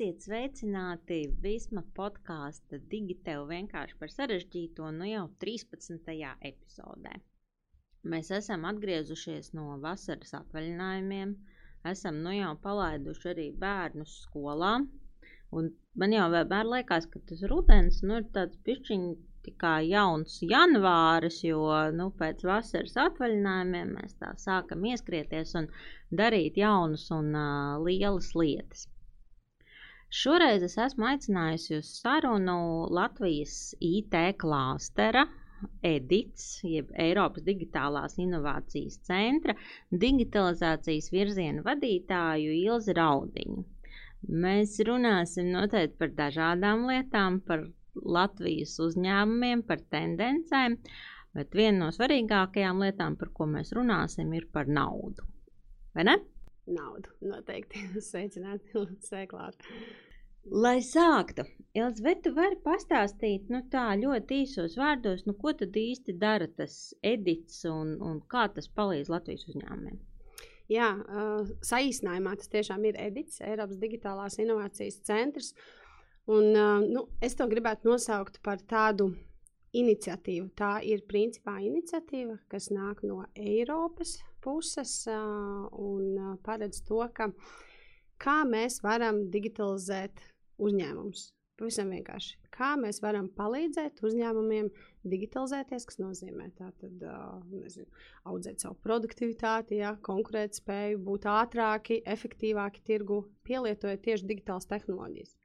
Esiet sveicināti Visma podkāsta Digitēlu vienkārši par sarežģīto nu jau 13. epizodē. Mēs esam atgriezušies no vasaras atvaļinājumiem, esam nu jau palaiduši arī bērnus skolā, man jau vienmēr liekas, ka tas rudens nu, ir tāds pišķiņ kā jauns janvāris, jo nu, pēc vasaras atvaļinājumiem mēs tā sākam ieskrieties un darīt jaunas un uh, lielas lietas. Šoreiz es esmu aicinājusi uz sarunu Latvijas IT klāstera EDITS, jeb Eiropas Digitālās Inovācijas centra digitalizācijas virziena vadītāju Ilzi Raudiņu. Mēs runāsim noteikti par dažādām lietām, par Latvijas uzņēmumiem, par tendencēm, bet viena no svarīgākajām lietām, par ko mēs runāsim, ir par naudu. Vai ne? Naudu. Noteikti sveicināti, sveiklāt. Lai sāktu, vai tu vari pastāstīt nu, tā ļoti īsos vārdos, nu, ko tad īsti dara tas edits un, un kā tas palīdz Latvijas uzņēmumiem? Jā, uh, saīsinājumā tas tiešām ir edits, Eiropas digitālās inovācijas centrs. Un, uh, nu, es to gribētu nosaukt par tādu iniciatīvu. Tā ir principā iniciatīva, kas nāk no Eiropas puses un paredz to, ka kā mēs varam digitalizēt uzņēmumus. Pavisam vienkārši. Kā mēs varam palīdzēt uzņēmumiem digitalizēties, kas nozīmē tātad, nezinu, audzēt savu produktivitāti, ja, konkurēt spēju, būt ātrāki, efektīvāki tirgu, pielietojot tieši digitālas tehnoloģijas.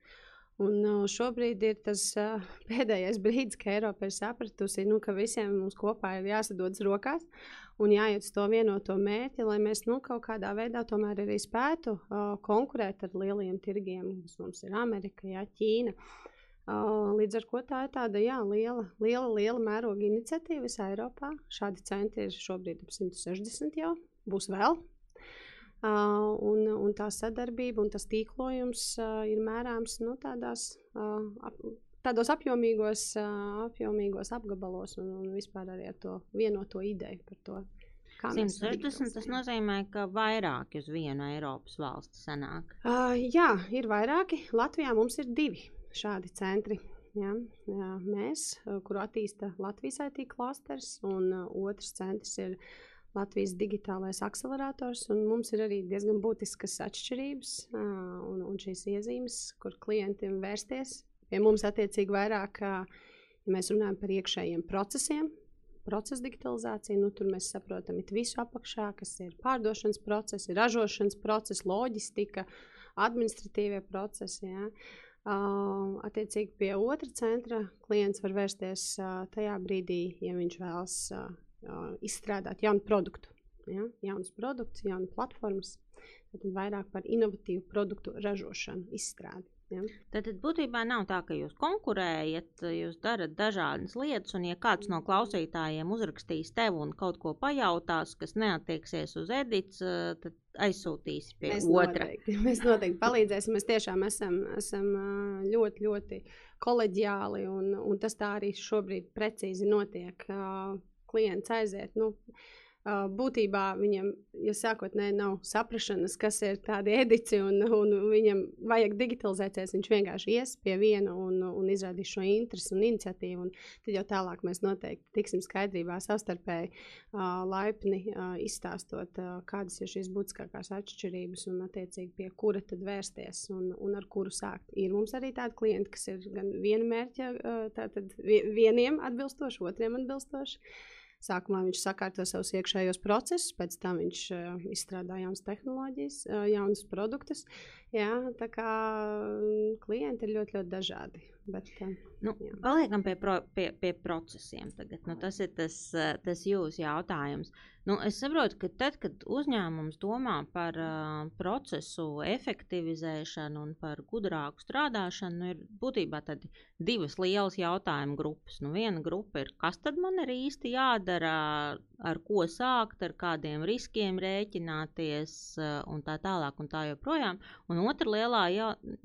Un šobrīd ir tas pēdējais brīdis, kad Eiropa ir sapratusi, nu, ka visiem mums kopā ir jāsadodas rokās un jāiet uz to vienoto mērķi, lai mēs nu, kaut kādā veidā tomēr arī spētu uh, konkurēt ar lieliem tirgiem, kas mums ir Amerika, jā, Ķīna. Uh, līdz ar to tā ir tāda jā, liela, liela, liela mēroga iniciatīva visā Eiropā. Šādi centri ir šobrīd ap 160 jau, būs vēl. Uh, un, un tā sadarbība un tas tīklojums uh, ir mērāms nu, tādās uh, ap, tādos apjomīgos, apjomīgos apgabalos un, un vispār arī ar to vienoto ideju par to. 160 tas nozīmē, ka vairāki uz vienu Eiropas valsti sanāk. Uh, jā, ir vairāki. Latvijā mums ir divi šādi centri. Ja, jā, mēs, kuru attīsta Latvijas IT klasters, un uh, otrs centrs ir Latvijas digitālais akcelerators. Mums ir arī diezgan būtiskas atšķirības un, un šīs iezīmes, kur klientiem vērsties Pie mums attiecīgi vairāk, ja mēs runājam par iekšējiem procesiem, procesa digitalizācija, nu, tur mēs saprotam visu apakšā, kas ir pārdošanas procesi, ražošanas procesi, loģistika, administratīvie procesi. Ja. Uh, attiecīgi pie otra centra klients var vērsties uh, tajā brīdī, ja viņš vēlas uh, izstrādāt jaunu produktu. Ja? Jaunas produkts, jaunas platformas, tad vairāk par inovatīvu produktu ražošanu, izstrādi. Ja. Tad, tad būtībā nav tā, ka jūs konkurējat, jūs darat dažādas lietas, un ja kāds no klausītājiem uzrakstīs tev un kaut ko pajautās, kas neatieksies uz edits, tad aizsūtīs pie mēs otra. Noteikti, mēs noteikti palīdzēsim. Mēs tiešām esam, esam ļoti, ļoti koleģiāli, un, un tas tā arī šobrīd precīzi notiek. Klients aiziet. Nu, būtībā viņam, ja sākotnēji nav saprašanas, kas ir tādi edici, un, un viņam vajag digitalizēties, viņš vienkārši ies pie viena un, un izrādīs šo interesi un iniciatīvu. Un tad jau tālāk mēs noteikti tiksim skaidrībā savstarpēji laipni izstāstot, kādas ir šīs būtiskākās atšķirības un attiecīgi pie kura tad vērsties un, un ar kuru sākt. Ir mums arī tādi klienti, kas ir gan viena mērķa, tātad vieniem atbilstoši, otriem atbilstoši. Sākumā viņš sakārto savus iekšējos procesus, pēc tam viņš uh, izstrādā jaunas tehnoloģijas, uh, jaunas produktus. Jā, tā kā klienti ir ļoti, ļoti dažādi. Bet, nu, jā. paliekam pie, pro, pie, pie procesiem. Tagad. Nu, tas ir tas, tas jūsu jautājums. Nu, es saprotu, ka tad, kad uzņēmums domā par uh, procesu efektivizēšanu un par gudrāku strādāšanu, nu, ir būtībā divas lielas jautājumu grupas. Nu, viena grupa ir, kas tad man ir īsti jādara, ar ko sākt, ar kādiem riskiem rēķināties uh, un tā tālāk un tā joprojām. Un otra lielā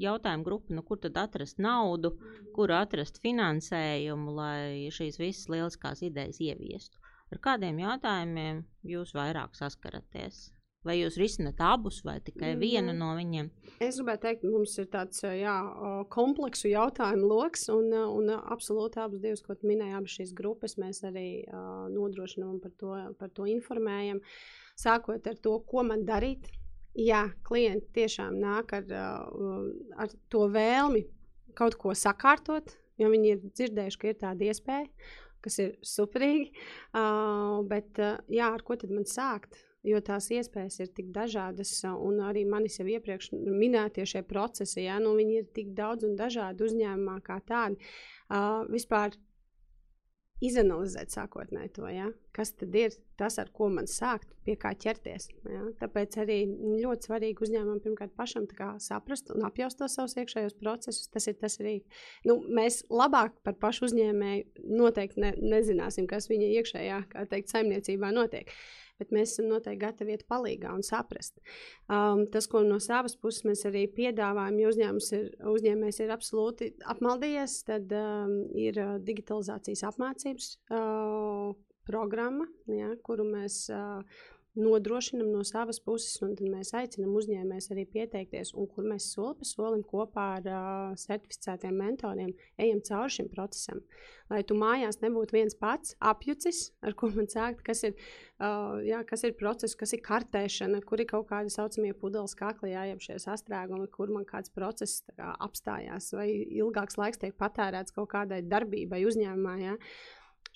jautājuma grupa, nu, kur tad atrast naudu, kur atrast finansējumu, lai šīs visas lieliskās idejas ieviestu. Ar kādiem jautājumiem jūs vairāk saskaraties? Vai jūs risināt abus vai tikai Mm, vienu no viņiem? Es gribētu teikt, mums ir tāds jā, kompleksu jautājumu lokus, un, un absolūti abas divas, ko tu minēji, abas šīs grupas mēs arī uh, nodrošinām un par to, par to informējam. Sākot ar to, ko man darīt. Jā, klienti tiešām nāk ar, ar to vēlmi kaut ko sakārtot, jo viņi ir dzirdējuši, ka ir tāda iespēja, kas ir superīgi. Uh, bet, uh, jā, ar ko tad man sākt? Jo tās iespējas ir tik dažādas, un arī manis jau iepriekš minētie šie procesi, ja, nu, viņi ir tik daudz un dažādi uzņēmumā kā tādi. Uh, vispār izanalizēt sākotnēji to, ja? kas tad ir tas, ar ko man sākt, pie kā ķerties. Ja? Tāpēc arī ļoti svarīgi uzņēmumam pirmkārt pašam saprast un apjaust tos savus iekšējos procesus. Tas ir tas arī. Nu, mēs labāk par pašu uzņēmēju noteikti ne, nezināsim, kas viņa iekšējā, kā teikt, saimniecībā notiek. Bet mēs esam noteikti gatavi iet palīdzīgā un saprast. Um, tas, ko no savas puses mēs arī piedāvājam, ja uzņēmums ir, uzņēmējs ir absolūti apmaldījies, tad um, ir uh, digitalizācijas apmācības uh, programma, ja, kuru mēs uh, nodrošinām no savas puses, un tad mēs aicinām uzņēmējus arī pieteikties, un kur mēs soli pa solim kopā ar uh, certificētiem mentoriem ejam cauri šim procesam. Lai tu mājās nebūtu viens pats apjucis, ar ko man sākt, kas ir, uh, jā, kas ir process, kas ir kartēšana, kur ir kaut kādi saucamie pudeles kakli, jājab šie sastrēgumi, kur man kāds process kā, apstājās, vai ilgāks laiks tiek patērēts kaut kādai darbībai uzņēmumā. Jā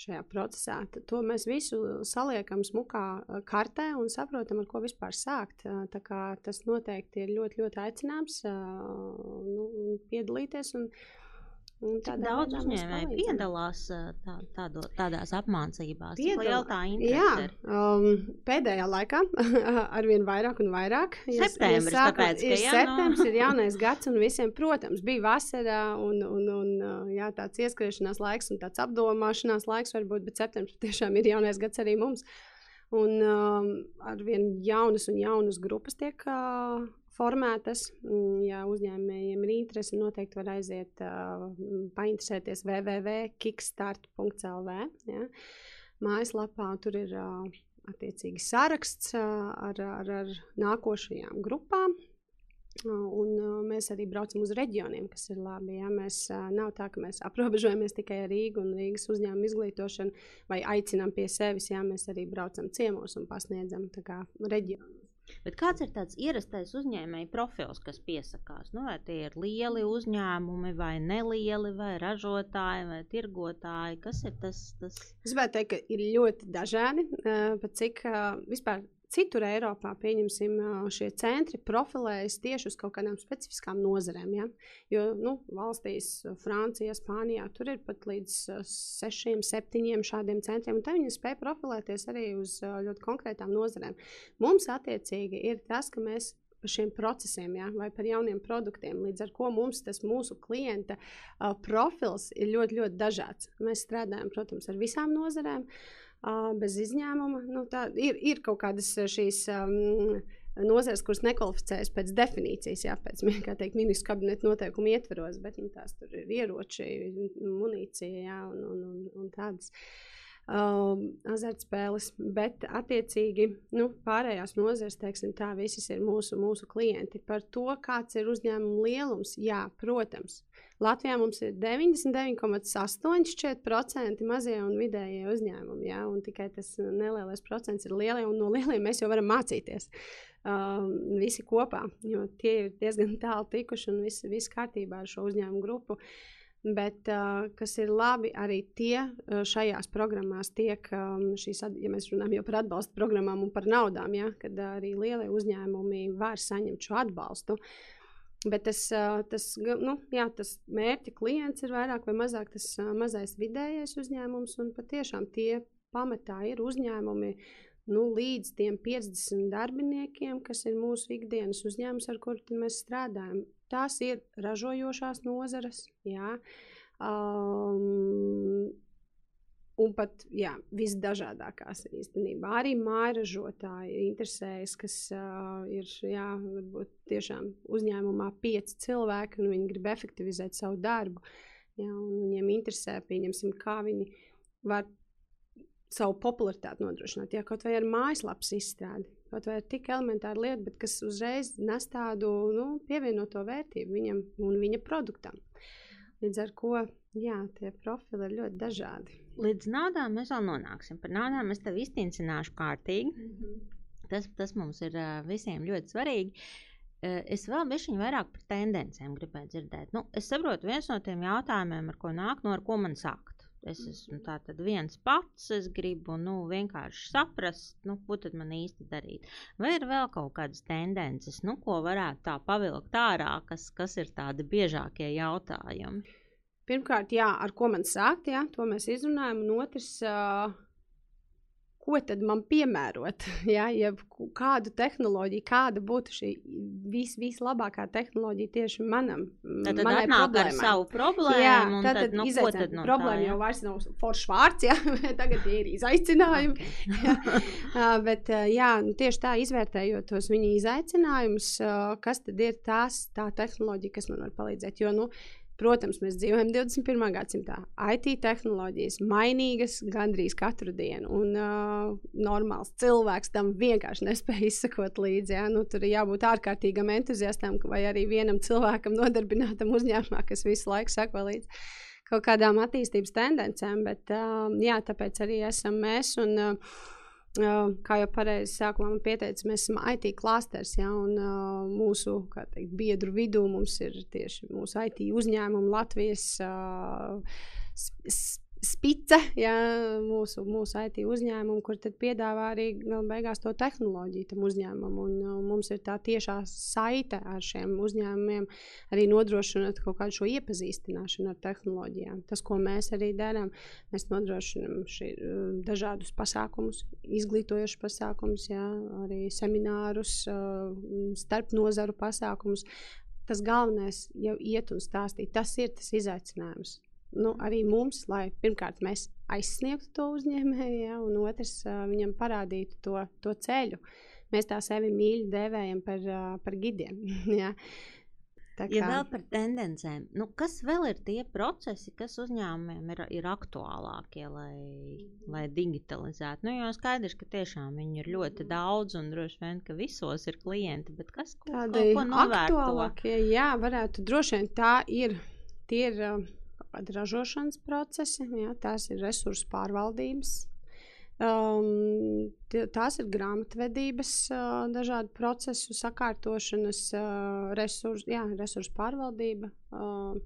šajā procesā. Tad to mēs visu saliekam smukā kartē un saprotam, ar ko vispār sākt. Kā tas noteikti ir ļoti, ļoti aicināms nu, piedalīties. Un, daudz uzņēmēji piedalās tā, tādo, tādās apmācībās? Piedalā- tā Jā, um, pēdējā laikā ar vien vairāk un vairāk. Ja Septembris, sākam- tāpēc, ka, ir jā, nu. septembris ir jaunais gads, un visiem, protams, bija vasarā un, un, un jā, tāds ieskriešanās laiks un tāds apdomāšanās laiks, varbūt, bet septembris tiešām ir jaunais gads arī mums. Un um, ar vien jaunas un jaunas grupas tiek uh, formētas. Mm, Ja uzņēmējiem ir interese, noteikti var aiziet, uh, painteresēties www.kickstart.lv. Ja. Mājaslapā tur ir uh, attiecīgi saraksts uh, ar, ar, ar nākošajām grupām. Un mēs arī braucam uz reģioniem, kas ir labi. Ja? Mēs, nav tā, ka mēs aprobežojamies tikai ar Rīgu un Rīgas uzņēmumu izglītošanu vai aicinām pie sevis. Ja? Mēs arī braucam ciemos un pasniedzam reģionu. Bet kāds ir tāds ierastais uzņēmēju profils, kas piesakās? Nu, vai tie ir lieli uzņēmumi, vai nelieli, vai ražotāji, vai tirgotāji? Kas ir tas? tas... Es gribētu teikt, ka ir ļoti dažādi. uh, Pat cik uh, vispār citur Eiropā, pieņemsim, šie centri profilējas tieši uz kaut kādām specifiskām nozarēm. Ja? Jo nu, valstīs, Francijā, Spānijā, tur ir pat līdz sešiem, septiņiem šādiem centriem. Te viņi spēj profilēties arī uz ļoti konkrētām nozarēm. Mums attiecīgi ir tas, ka mēs par šiem procesiem, ja, vai par jauniem produktiem. Līdz ar to mums tas mūsu klienta uh, profils ir ļoti, ļoti dažāds. Mēs strādājam, protams, ar visām nozarēm, uh, bez izņēmuma. Nu, tā, ir, ir kaut kādas uh, šīs. Um, Nozares, kuras nekvalificējas pēc definīcijas, jā, pēc teikt, ministru kabineta noteikumu ietveros, bet nu, tās tur ir ieroči, munīcija jā, un, un, un, un tādas um, azartspēles. Bet, attiecīgi, nu, pārējās nozares, teiksim, tā visas ir mūsu, mūsu klienti. Par to, kāds ir uzņēmuma lielums, jā, protams. Latvijā mums ir 99,8% mazie un vidējie uzņēmumi, jā, un tikai tas nelielais procents ir lielie, un no lieliem mēs jau varam mācīties. Um, visi kopā, jo tie ir diezgan tālu tikuši un viss, viss kārtībā ar šo uzņēmumu grupu. Bet, kas ir labi, arī tie šajās programmās tiek, šīs, ja mēs runājam par atbalsta programmām un par naudām, ja, kad arī lielie uzņēmumi var saņemt šo atbalstu. Bet tas, tas, nu, jā, tas mērķa klients ir vairāk vai mazāk tas mazais vidējais uzņēmums, patiešām tie pamatā ir uzņēmumi nu, līdz tiem 50 darbiniekiem, kas ir mūsu ikdienas uzņēmums, ar kuriem mēs strādājam. Tās ir ražojošās nozares, jā. Um, un pat jā, visdažādākās īstenībā. Arī mājražotāji interesējas, kas uh, ir jā, tiešām uzņēmumā pieci cilvēki, un viņi grib efektivizēt savu darbu. Jā, viņiem interesē, pieņemsim, kā viņi var savu popularitāti nodrošināt. Jā, kaut vai ar mājaslapas izstrādi, kaut vai ar tik elementāru lietu, bet kas uzreiz nes tādu nu, pievienoto vērtību viņam un viņa produktam. Līdz ar to jā, tie profili ir ļoti dažādi. Līdz naudām mēs vēl nonāksim. Par naudām es tev iztīncināšu kārtīgi. Mm -hmm. tas, tas mums ir visiem ļoti svarīgi. Es vēl bišķiņu vairāk par tendencēm gribēju dzirdēt. Nu, es saprotu, viens no tiem jautājumiem, ar ko nāk, no ar ko man sākt. Es esmu tāds viens pats, es gribu nu, vienkārši saprast, nu, ko tad man īsti darīt. Vai ir vēl kaut kādas tendences, nu, ko varētu tā pavilkt ārā, kas, kas ir tādi biežākie jautājumi? Pirmkārt, jā, ar ko man sākt, jā, to mēs izrunājam. Un otrs, uh, ko tad man piemērot? Ja, ja kādu tehnoloģiju, kāda būtu šī vis, vislabākā tehnoloģija tieši manam? Tad, problēmai. ar savu problēmu. Jā, tad, tad, nu, tad, tad no problēma tā, jau vairs nav foršs vārds, ja? tagad ir izaicinājumi. Jā, bet jā, nu, tieši tā izvērtējot tos viņa izaicinājumus, kas tad ir tās, tā tehnoloģija, kas man var palīdzēt. Jo, nu, Protams, mēs dzīvojam 21. gadsimtā. IT tehnoloģijas mainīgas gandrīz katru dienu, un uh, normāls cilvēks tam vienkārši nespēja izsekot līdzi. Ja? Nu, tur ir jābūt ārkārtīgam entuziastam vai arī vienam cilvēkam nodarbinātam uzņēmumā, kas visu laiku sako līdzi kaut kādām attīstības tendencēm. Bet, uh, jā, tāpēc arī esam mēs. Un, uh, Kā jau pareizi sākumā man pieteica, mēs esam IT klāsters, ja, un uh, mūsu teikt, biedru vidū mums ir tieši mūsu IT uzņēmumi Latvijas uh, spice, ja, mūsu, mūsu IT uzņēmumu, kur piedāvā arī beigās to tehnoloģiju tam uzņēmumam. Un, un uh, mums ir tā tiešā saite ar šiem uzņēmumiem, arī nodrošinot kaut kādu šo iepazīstināšanu ar tehnoloģijām. Tas, ko mēs arī darām, mēs nodrošinām šī, uh, dažādus pasākumus, izglītojošus pasākumus, ja, arī seminārus, uh, starp nozaru pasākumus. Tas galvenais jau iet un stāstīt. Tas ir tas izaicinājums nu, arī mums, lai pirmkārt mēs aizsniegtu to uzņēmēju, ja, un otrs uh, viņam parādītu to, to ceļu. Mēs tā sevi mīļi dēvējam par, uh, par gidiem. ja. Tā kā... Ja vēl par tendencēm, nu, kas vēl ir tie procesi, kas uzņēmumiem ir, ir aktuālākie, lai, lai digitalizētu? Nu, jo skaidrs, ka tiešām viņi ir ļoti daudz un droši vien, ka visos ir klienti, bet kas ko, Tādi? Aktuālākie, jā, varētu droši vien tā ir. Tie ir uh, kādi ražošanas procesi, ja, tās ir resursu pārvaldības. Um, tās ir grāmatvedības, uh, dažādu procesu sakārtošanas, uh, resursu, jā, resursu pārvaldība, uh,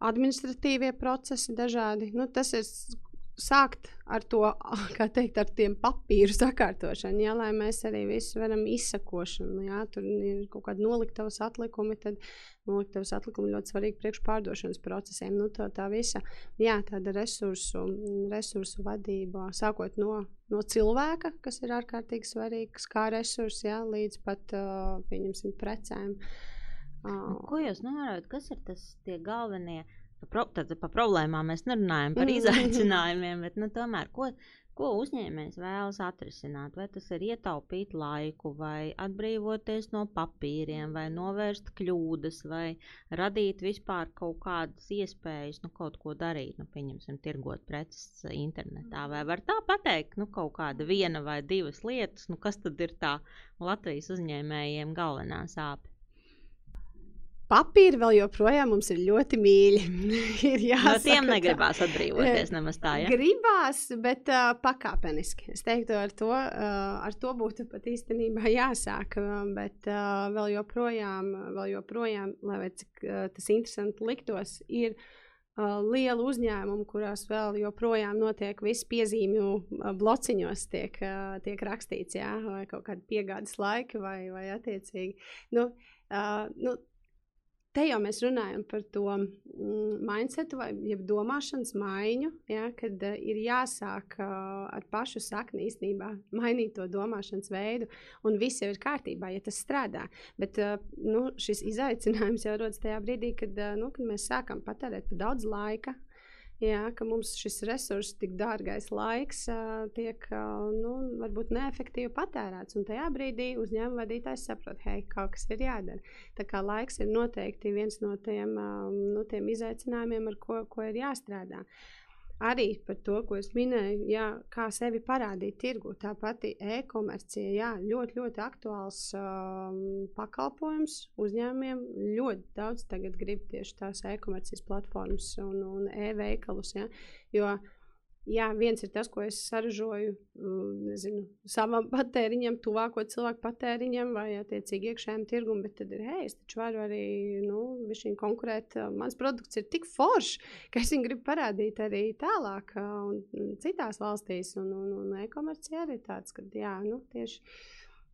administratīvie procesi dažādi. Nu, tas ir sākt ar to, kā teikt, ar tiem papīru sakārtošanu, jā, lai mēs arī visi varam izsakošanu. Jā, tur ir kaut kādi noliktavas atlikumi, tad noliktavas atlikumi ļoti svarīgi priekš pārdošanas procesiem. Nu, tā, tā visa, jā, tāda resursu, resursu vadība, sākot no, no cilvēka, kas ir ārkārtīgi svarīgs kā resurs, jā, līdz pat, pieņemsim, precēm. Nu, ko jūs norādāt, kas ir tas tie galvenie? Pro, tad par problēmām mēs nerunājam par mm. izaicinājumiem, bet nu, tomēr ko, ko uzņēmējs vēlas atrisināt? Vai tas ir ietaupīt laiku, vai atbrīvoties no papīriem, vai novērst kļūdas, vai radīt vispār kaut kādas iespējas, nu, kaut ko darīt, nu, pieņemsim, tirgot preces internetā. Vai var tā pateikt, nu, kaut kāda viena vai divas lietas, nu, kas tad ir tā Latvijas uzņēmējiem galvenā sāpe? Papīri vēl joprojām mums ir ļoti mīļi. ir jāsaka, no tiem negribās atbrīvoties nemaz tā. Ja? Gribās, bet uh, pakāpeniski. Es teiktu, ar to, uh, ar to būtu pat īstenībā jāsāk. Bet uh, vēl joprojām, vēl joprojām lai cik uh, tas interesanti liktos, ir uh, liela uzņēmuma, kurās vēl joprojām notiek viss piezīmju uh, blociņos, tiek, uh, tiek rakstīts, jā, vai kaut kādi piegādes laiki, vai, vai attiecīgi. Nu, uh, nu, te jau mēs runājam par to mm, mindsetu vai domāšanas maiņu, ja, kad uh, ir jāsāk uh, ar pašu sakni īstenībā mainīt to domāšanas veidu, un viss jau ir kārtībā, ja tas strādā. Bet uh, nu, šis izaicinājums jau rodas tajā brīdī, kad, uh, nu, kad mēs sākam patērēt par daudz laika. Jā, ka mums šis resurs, tik dārgais laiks, tiek nu, varbūt neefektīvi patērēts. Un tajā brīdī uzņēmuma vadītājs saprot, hei, kaut kas ir jādara. Tā kā laiks ir noteikti viens no tiem, no tiem izaicinājumiem, ar ko, ko ir jāstrādā. Arī par to, ko es minēju, jā, kā sevi parādīt tirgu. Tā pati e-komercija, jā, ļoti, ļoti aktuāls um, pakalpojums uzņēmumiem. Ļoti daudz tagad grib tieši tās e-komercijas platformas un, un e-veikalus. Jo Jā, viens ir tas, ko es saražoju nezinu, savam patēriņam, tuvāko cilvēku patēriņam vai attiecīgi iekšējiem tirgumam, bet tad ir, hei, es taču varu arī nu, konkurēt. Mans produkts ir tik foršs, ka es viņu gribu parādīt arī tālāk, un citās valstīs. Un, un, un e-komercija arī tāds, ka jā, nu, tieši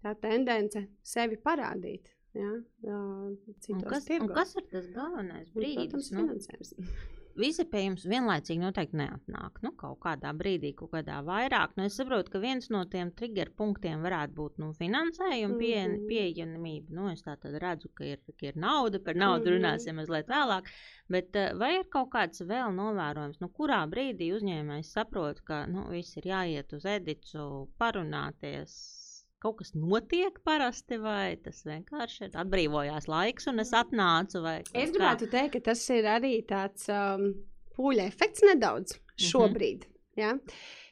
tā tendence sevi parādīt. Ja, un kas, tirgos. un kas ir tas galvenais brīdis? Protams, nu, finansējums visi pie jums vienlaicīgi noteikti neatnāk. Nu, kaut kādā brīdī, kaut kādā vairāk. Nu, es saprotu, ka viens no tiem trigger punktiem varētu būt nu, finansējuma pie, mm -hmm. pieejamība. Nu, es tā tad redzu, ka ir, ka ir nauda, par naudu mm -hmm. runāsim mazliet vēlāk. Bet eh, vai ir kaut kāds vēl novērojums, nu, kurā brīdī uzņēmējs saprot, ka nu, viss ir jāiet uz edicu, parunāties, kaut kas notiek parasti, vai tas vienkārši ir atbrīvojās laiks, un es atnācu. Es gribētu kā? teikt, ka tas ir arī tāds um, pūļa efekts nedaudz mhm. šobrīd. Mm -hmm. ja?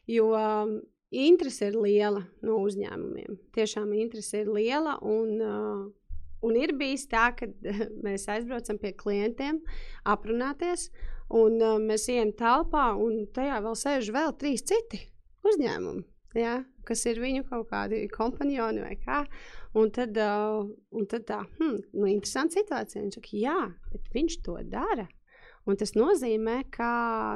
Jo um, interese ir liela no uzņēmumiem. Tiešām interese ir liela. Un, uh, Un ir bijis tā, ka mēs aizbraucam pie klientiem, aprunāties, un uh, mēs ejam telpā, un tajā vēl sēž vēl trīs citi uzņēmumi ja, kas ir viņu kaut kādi kompanioni vai kā. Un tad, uh, un tad tā, hmm, nu, interesanta situācija. Viņš saka, jā, bet viņš to dara. Un tas nozīmē, ka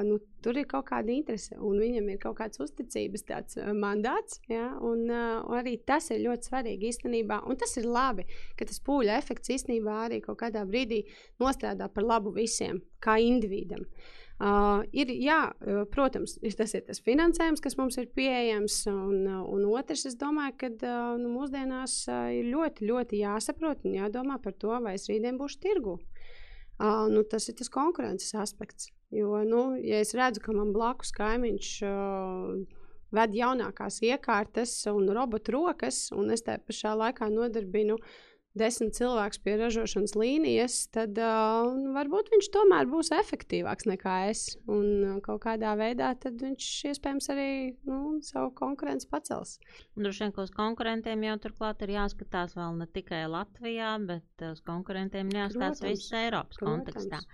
nu, tur ir kaut kāda interese, un viņam ir kaut kāds uzticības tāds, mandāts. Ja? Un, uh, un arī tas ir ļoti svarīgi īstenībā. Un tas ir labi, ka tas pūļa efekts īstenībā arī kaut kādā brīdī nostrādā par labu visiem, kā individam. Uh, Uh, ir, jā, protams, tas ir tas finansējums, kas mums ir pieejams, un, un otrs, es domāju, ka uh, nu, mūsdienās uh, ir ļoti, ļoti jāsaprot un jādomā par to, vai es rītdien būšu tirgu. Uh, nu, tas ir tas konkurences aspekts. Jo, nu, ja es redzu, ka man blakus kaimiņš uh, ved jaunākās iekārtas un robotu rokas, un es tajā pašā laikā nodarbinu uh, desmit cilvēkus pie ražošanas līnijas, tad uh, varbūt viņš tomēr būs efektīvāks nekā es. Un kaut kādā veidā viņš iespējams arī nu, savu konkurenci pacels. Droši vien, ka uz konkurentiem jau turklāt ir jāskatās vēl ne tikai Latvijā, bet uz konkurentiem jāskatās visas Eiropas Protams. kontekstā.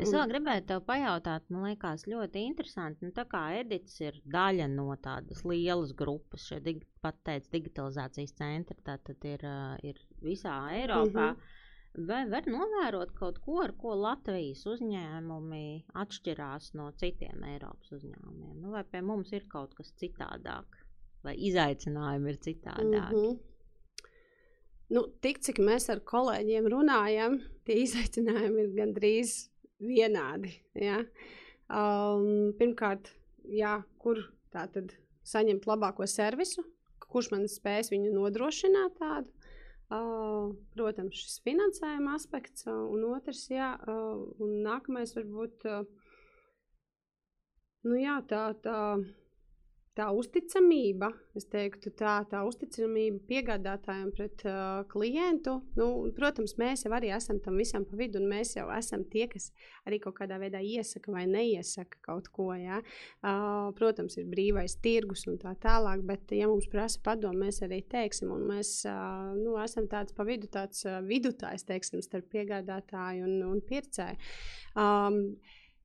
Es vēl gribēju te pajautāt, man liekas, ļoti interesanti. Nu, tā kā Edits ir daļa no tādas lielas grupas, šie dig, pat teica, digitalizācijas centri, tā tad ir, ir visā Eiropā. Mm -hmm. Vai var novērot kaut ko, ar ko Latvijas uzņēmumi atšķirās no citiem Eiropas uzņēmumiem? Nu, vai pie mums ir kaut kas citādāk, vai izaicinājumi ir citādāki? Mm -hmm. Nu, tik cik mēs ar kolēģiem runājam, tie izaicinājumi ir gandrīz vienādi. Ja? Um, pirmkārt, jā, kur tā tad saņemt labāko servisu, kurš man spēs viņu nodrošināt tādu. Uh, protams, šis finansējuma aspekts, uh, un otrs, jā, uh, un nākamais varbūt, uh, nu jā, tā, tā tā uzticamība, es teiktu, tā, tā uzticamība piegādātājiem pret uh, klientu. Nu, protams, mēs jau arī esam tam visam pa vidu, un mēs jau esam tie, kas arī kaut kādā veidā iesaka vai neiesaka kaut ko. Ja? Uh, protams, ir brīvais tirgus un tā tālāk, bet, ja mums prasa padomu, mēs arī teiksim, un mēs uh, nu, esam tāds pa vidu, tāds uh, vidutājs, teiksim, starp piegādātāju un, un pircēju. Um,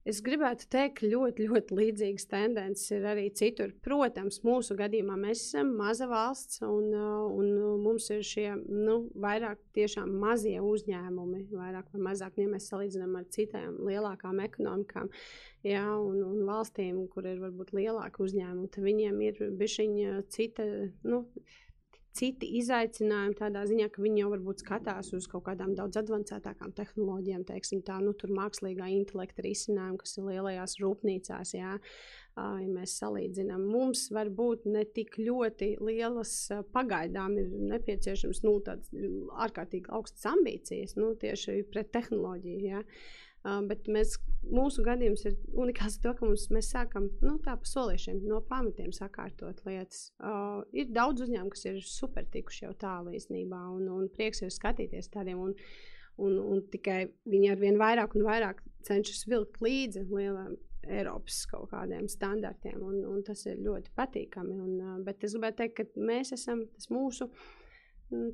Es gribētu teikt, ka ļoti, ļoti līdzīgas tendences ir arī citur. Protams, mūsu gadījumā mēs esam maza valsts, un, uh, un mums ir šie nu, vairāk tiešām mazie uzņēmumi, vairāk vai mazāk, ja mēs salīdzinām ar citām lielākām ekonomikām. Jā, un, un valstīm, kur ir varbūt lielāki uzņēmumi, tad viņiem ir bijusi cita. Nu, citi izaicinājumi tādā ziņā, ka viņi jau varbūt skatās uz kaut kādām daudz avansētākām tehnoloģijām, teiksim, tā, nu, mākslīgā intelekta risinājumi, kas ir lielajās rūpnīcās. Jā. Ja mēs salīdzinām, mums var būt ne tik ļoti lielas, pagaidām ir nepieciešams nu, tādas ārkārtīgi augstas ambīcijas nu, tieši pret tehnoloģiju. Ja. Uh, Uh, bet mēs, mūsu gadījums ir unikāls ar to, ka mums, mēs sākam nu, tā pa solīšiem, no pamatiem sakārtot lietas. Uh, ir daudz uzņēmumu, kas ir super tikuši jau tālu īstenībā, un, un prieks ir skatīties tādiem. Un, un, un tikai viņi ar vien vairāk un vairāk cenšas vilkt līdzi lielām Eiropas kaut kādiem standartiem, un, un tas ir ļoti patīkami. Un, uh, bet es gribētu teikt, ka mēs esam, tas mūsu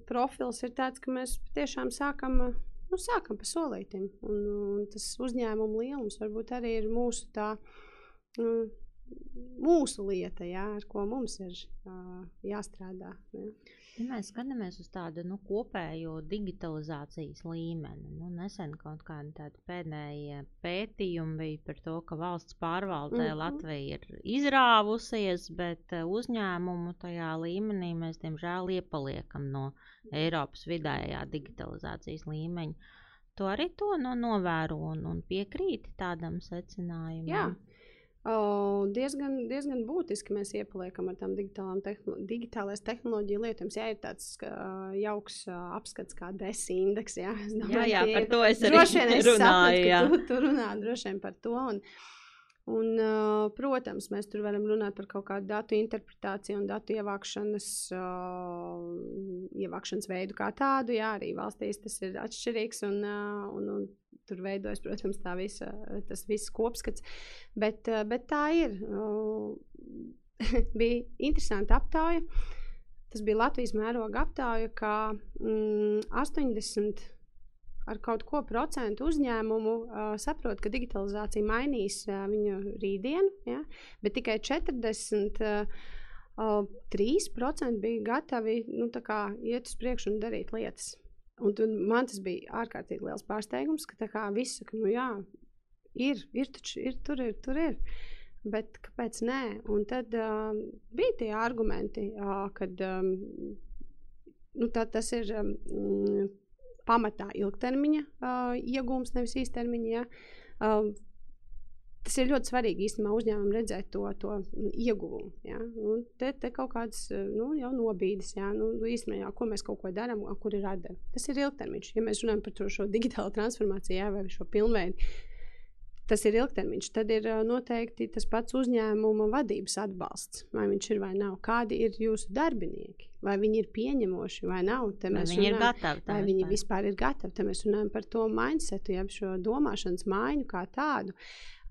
profils ir tāds, ka mēs tiešām sākam, nu, sākam pa solītim, un, un tas uzņēmuma lielums varbūt arī ir mūsu tā, uh, mūsu lieta, jā, ar ko mums ir uh, jāstrādā. Jā. Ja mēs skatāmies uz tādu nu, kopējo digitalizācijas līmeni, nu, nesen kaut kāda tāda pēdējā pētījuma bija par to, ka valsts pārvaldē mm -hmm. Latvija ir izrāvusies, bet uzņēmumu tajā līmenī mēs, diemžēl, iepaliekam no Eiropas vidējā digitalizācijas līmeņa. To arī to nu, novēro un, un piekrīti tādam secinājumam. Jā. Uh, diezgan, diezgan būtiski mēs iepaliekam ar tām tehno, digitālās tehnoloģiju lietām. Jā, ir tāds uh, jauks uh, apskats, kā desa indeks. Jā, domāju, jā, jā par to es arī runāju. Sapratu, tu, tu runā droši vien par to. Un, Un, uh, protams, mēs tur varam runāt par kaut kādu datu interpretāciju un datu ievākšanas, uh, ievākšanas veidu kā tādu. Jā, arī valstīs tas ir atšķirīgs un, uh, un, un tur veidojas, protams, tā visa, tas viss kopskats. Bet, uh, bet tā ir. Bija interesanti aptāja. Tas bija Latvijas mēroga aptāja, ka mm, 80 ar kaut ko procentu uzņēmumu uh, saprot, ka digitalizācija mainīs uh, viņu rītdienu, ja? bet tikai 40. Uh, 3% bija gatavi nu, iet uz priekšu un darīt lietas. Un tad man tas bija ārkārtīgi liels pārsteigums, ka kā, viss saka, nu jā, ir, ir, taču, ir tur, ir, tur ir. Bet kāpēc nē? Un tad uh, bija tie argumenti, uh, kad um, nu, tā, tas ir um, pamatā ilgtermiņa uh, iegūms, nevis īstermiņa. Ja? Uh, Tas ir ļoti svarīgi īstenībā uzņēmumam redzēt to, to ieguvumu. Ja? Un te, te kaut kādas nu, jau nobīdes, ja? nu, īstenībā, ko mēs kaut ko darām, kur ir atdeve. Tas ir ilgtermiņš. Ja mēs runājam par to, šo digitālo transformāciju ja? vai šo pilnveidu, tas ir ilgtermiņš. Tad ir noteikti tas pats uzņēmuma vadības atbalsts. Vai viņš ir vai nav? Kādi ir jūsu darbinieki? Vai viņi ir pieņemoši vai nav? Vai viņi runājam, ir gatavi? Vai viņi vispār ir gatavi? Te mēs runājam par to mindsetu, jeb šo domāšanas maiņu kā tādu.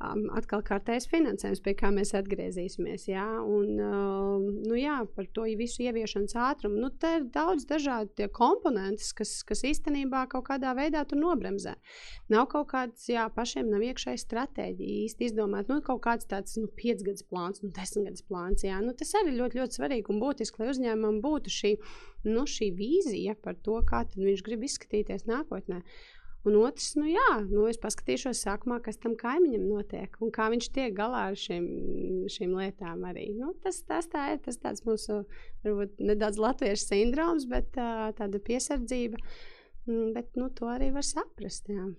Um, atkal kārtējs finansējums, pie kā mēs atgriezīsimies. Jā, un, uh, nu, jā, par to visu ieviešanas ātrumu. Nu, te ir daudz dažādu komponentus, kas, kas īstenībā kaut kādā veidā tur nobremzē. Nav kaut kāds, jā, pašiem nav iekšēji stratēģija īsti izdomāt, nu, kaut kāds tāds nu, piecgadus plāns, nu, desmitgadus plāns. Jā, nu, tas arī ļoti, ļoti svarīgi un būtiski, lai uzņēmumam būtu šī, nu, šī vīzija par to, kā viņš grib izskatīties nākotnē. Un otrs, nu jā, nu es paskatīšos sākumā, kas tam kaimiņam notiek un kā viņš tiek galā ar šīm, šīm lietām arī. Nu, tas, tas tā ir, tas tāds mūsu, varbūt nedaudz latviešu sindroms, bet tā, tāda piesardzība. Mm, bet, nu, to arī var saprast, jā.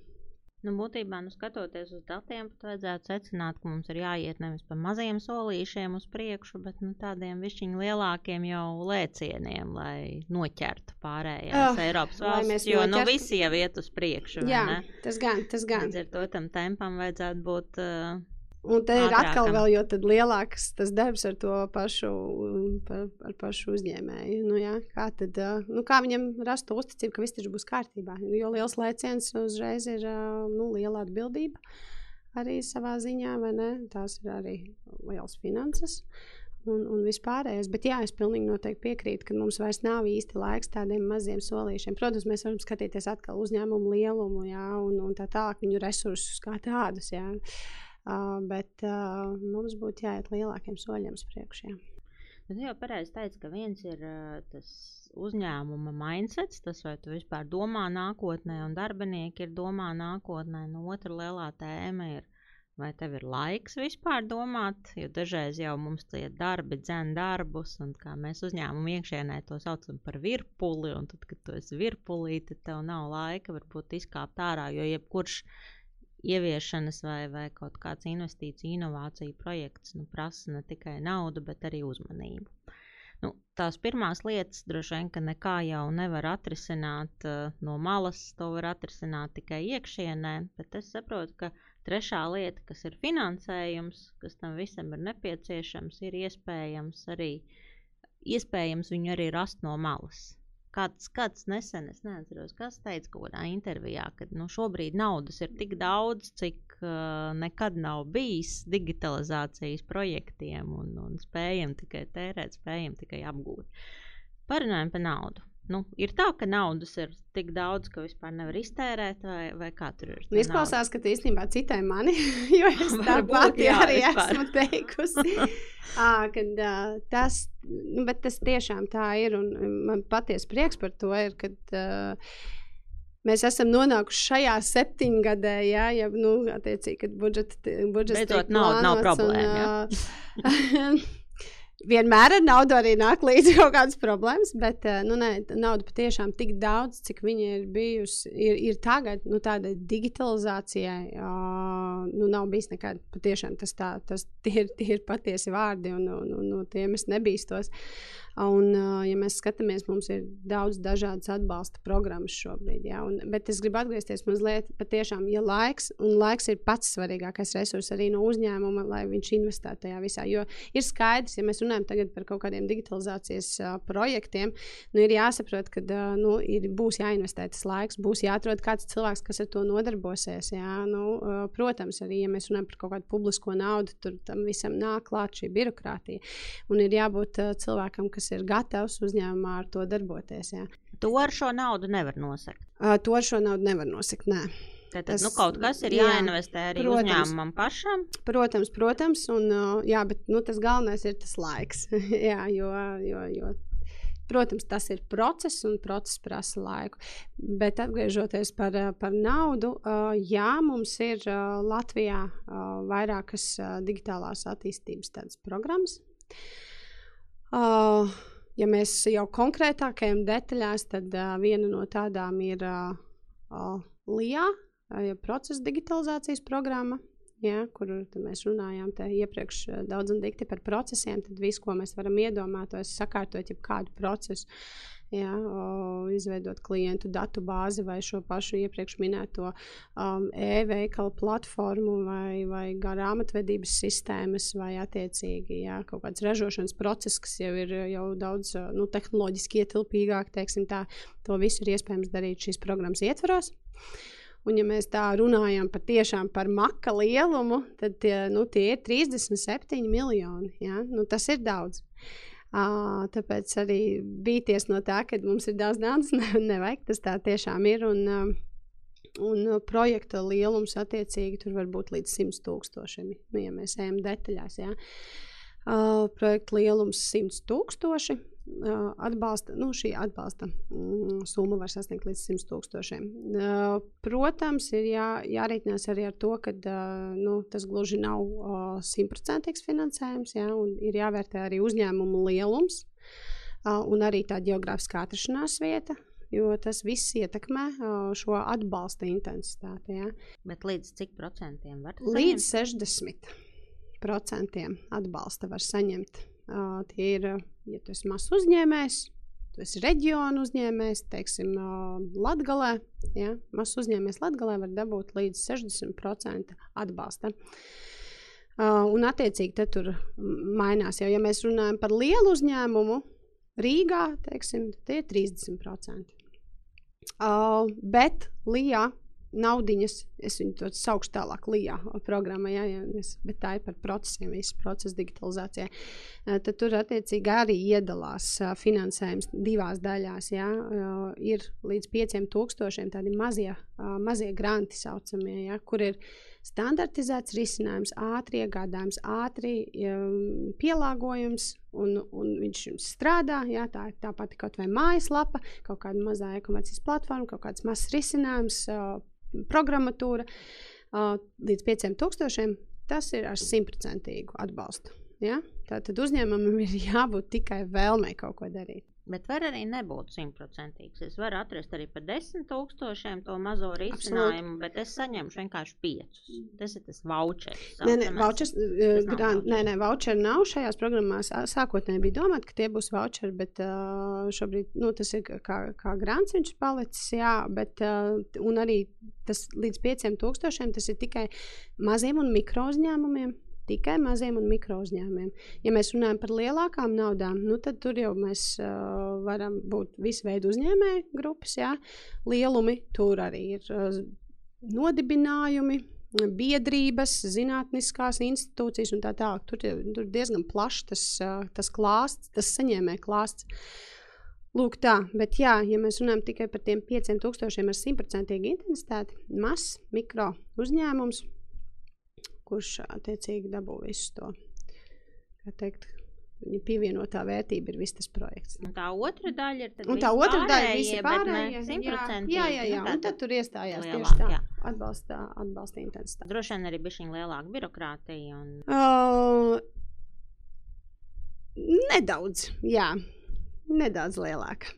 Nu, būtībā, nu, skatoties uz datiem, pat vajadzētu secināt, ka mums ir jāiet nevis pa maziem solīšiem uz priekšu, bet nu, tādiem višķiņu lielākiem jau lēcieniem, lai noķertu pārējās oh, Eiropas valstis. Jo noķert... nu, visi jau iet uz priekšu. Jā, tas gan, tas gan. Līdz ar to tam tempam vajadzētu būt. Uh, Un te ir atkal vēl jo lielāks tas darbs ar to pašu, par, ar pašu uzņēmēju. Nu, jā, kā, tad, nu, kā viņam rast to uzticību, ka viss taču būs kārtībā? Jo liels lēciens uzreiz ir nu, liela atbildība arī savā ziņā, vai ne? Tās ir arī liels finanses. Un, un vispārējais. Bet jā, es pilnīgi noteikti piekrītu, ka mums vairs nav īsti laiks tādiem maziem solīšiem. Protams, mēs varam skatīties atkal uzņēmumu lielumu, jā, un, un tā tālāk viņu resursus kā tādus. Jā. Bet mums būtu jāiet lielākiem soļiem uz priekšu. Bet jau pareizi teica, ka viens ir tas uzņēmuma mindsets, tas vai tu vispār domā nākotnē, un darbinieki ir domā nākotnē. Nu, otra lielā tēma ir, vai tev ir laiks vispār domāt, jo dažreiz jau mums tie darbi dzen darbus, un kā mēs uzņēmumu iekšienē to saucam par virpuli, un tad, kad tu esi virpulī, tad tev nav laika varbūt izkāpt ārā, jo jebkurš ieviešanas vai, vai kaut kāds investīciju, inovāciju projekts nu, prasa ne tikai naudu, bet arī uzmanību. Nu, tās pirmās lietas droši vien, ka nekā jau nevar atrisināt uh, no malas, to var atrisināt tikai iekšienē, bet es saprotu, ka trešā lieta, kas ir finansējums, kas tam visam ir nepieciešams, ir iespējams arī iespējams viņu arī rast no malas. Kāds, kāds nesen, es neatceros, kas teica kaut kādā intervijā, ka nu, šobrīd naudas ir tik daudz, cik uh, nekad nav bijis digitalizācijas projektiem, un, un spējam tikai tērēt, spējam tikai apgūt. Parunājam par naudu. Nu, ir tā, ka naudas ir tik daudz, ka vispār nevar iztērēt, vai, vai kā tur ir. Nu, izklausās, nauda? ka tu īstenībā citai mani, jo es tāpat arī vispār. esmu teikusi. à, kad, uh, tas, nu, tas tiešām tā ir, un man patiesi prieks par to ir, kad uh, mēs esam nonākuši šajā septiņgadē, jā, ja, nu, attiecīgi, kad budžets, budžets Beidzot, nav, nav problēma. Un, uh, Vienmēr ar naudu arī nāk līdzi kaut kādas problēmas, bet eh, nu, ne, nauda patiešām tik daudz, cik viņa ir bijusi, ir, ir tagad, nu, tāda digitalizācijai, uh, nu, nav bijis nekad. Patiešām tas, tā, tas tie, ir, tie ir patiesi vārdi, un, un, un no tiem es nebīstos. Un, ja mēs skatāmies, mums ir daudz dažādas atbalsta programmas šobrīd. Ja, un, bet es gribu atgriezties mazliet patiešām, ja laiks, un laiks ir pats svarīgākais resurs arī no uzņēmuma, lai viņš investē tajā visā. Jo ir skaidrs, ja mēs runājam par kaut kādiem digitalizācijas uh, projektiem, nu, ir jāsaprot, ka uh, nu, ir, būs jāinvestē tas laiks, būs jāatrod kāds cilvēks, kas ar to nodarbosies. Ja, nu, uh, protams, arī ja mēs runājam par kaut kādu publisko naudu, tur tam visam nāk klāt šī birokrātija. Un ir jābūt uh, cilvēkam, kas kas ir gatavs uzņēmumā ar to darboties. Jā. To ar šo naudu nevar nosakt. Uh, to ar šo naudu nevar nosakt. Nē. Tad tas, nu, kaut kas ir jā, jāinvestē arī protams, uzņēmumam pašam. Protams, protams, un jā, bet nu, tas galvenais ir tas laiks. jā, jo, jo, jo, protams, tas ir process, un process prasa laiku. Bet atgriežoties par, par naudu, jā, mums ir Latvijā vairākas digitālās attīstības programmas. Uh, ja mēs jau konkrētākajām detaļās, tad uh, viena no tādām ir uh, uh, LIA, uh, procesa digitalizācijas programma. Ja, kur mēs runājām iepriekš daudz un dikti par procesiem, tad viss, ko mēs varam iedomāties, sakārtot jebkādu procesu, ja, o, izveidot klientu datu bāzi vai šo pašu iepriekš minēto um, e-veikalu platformu vai, vai grāmatvedības sistēmas vai attiecīgi ja, kaut kāds ražošanas process, kas jau ir jau daudz nu, tehnoloģiski ietilpīgāk, tā, to visu ir iespējams darīt šīs programmas ietvaros. Un, ja mēs tā runājam patiešām par maka lielumu, tad tie, nu, tie ir 37 miljoni. Ja? Nu, tas ir daudz. Uh, tāpēc arī bīties no tā, ka mums ir daudz naudas, ne, nevajag. Tas tā tiešām ir. Un, uh, un projekta lielums attiecīgi tur var būt līdz 100 tūkstošiem, nu, ja mēs ejam detaļās. Ja. Uh, projekta lielums 100 tūkstoši atbalsta, nu, šī atbalsta mm, summa var sasniegt līdz 100 tūkstošiem. Protams, ir jā, jārēķinās arī ar to, ka nu, tas gluži nav simtprocentīgs finansējums, jā, un ir jāvērtē arī uzņēmumu lielums un arī tā geogrāfiskā atrašanās vieta. Jo tas viss ietekmē šo atbalsta intensitāti. Ja. Bet līdz cik procentiem var saņemt? Līdz 60% atbalsta var saņemt. Tie ir, ja tu esi mazs uzņēmējs, tu esi reģionu uzņēmējs, teiksim, Latgalē, ja, mazs uzņēmējs Latgalē var dabūt līdz 60% atbalsta. Un attiecīgi te tur mainās, jau ja mēs runājam par lielu uzņēmumu, Rīgā, teiksim, tie ir 30%. Uh, bet Lijā naudiņas, es viņu to saukšu tālāk, LIA programmā, ja, ja, es, bet tā ir par procesiem, visas procesa digitalizācijā. Tad tur attiecīgi arī iedalās finansējums divās daļās. Ja, ir līdz 5000 tādi mazie, mazie granti saucamie, ja, kur ir standartizēts risinājums, ātri iegādājums, ātri um, pielāgojums, un, un viņš strādā. Jā, tā ir tā pati kaut vai mājaslapa, kaut kāda mazā e-komercijas platforma, kaut kāds mazs risinājums, uh, programmatūra uh, līdz 5000. Tas ir ar simtprocentīgu atbalstu. Ja? Tātad uzņēmumam ir jābūt tikai vēlmei kaut ko darīt. Bet var arī nebūt simtprocentīgs. Es varu atrast arī par desmit tūkstošiem to mazo risinājumu, Absolut. bet es saņemšu vienkārši piecus. Tas ir tas vouchers. Nē, nē, vouchers, uh, grant, nē, nē, voucher nav šajās programmās. Sākotnēji bija domāts, ka tie būs voucheri, bet uh, šobrīd nu, tas ir kā, kā grants viņš palicis, jā, bet uh, un arī tas līdz pieciem tūkstošiem tas ir tikai maziem un mikro uzņēmumiem tikai maziem un mikro uzņēmumiem. Ja mēs runājam par lielākām naudām, nu, tad tur jau mēs uh, varam būt visu veidu uzņēmēju grupas. Jā. Lielumi tur arī ir uh, nodibinājumi, biedrības, zinātniskās institūcijas un tā tālāk. Tur ir diezgan plašs tas, tas klāsts, tas saņēmē klāsts. Lūk, tā, bet jā, ja mēs runājam tikai par tiem 5000 ar simtprocentīgu intensitāti, mazs mikro uzņēmums, kurš attiecīgi dabū visu to, kā teikt, viņa pievienotā vērtība ir viss tas projekts. Un tā otra daļa ir. Un tā otra daļa ir visi pārējie. Simtprocentīgi. Jā, jā, jā. Nu, Un tad tur iestājās lielāk, tieši tā. jā. Atbalsta, atbalsta intensitāte. Droši vien arī bija šī lielāka birokrātija. Un... Uh, nedaudz, jā. Nedaudz lielāka.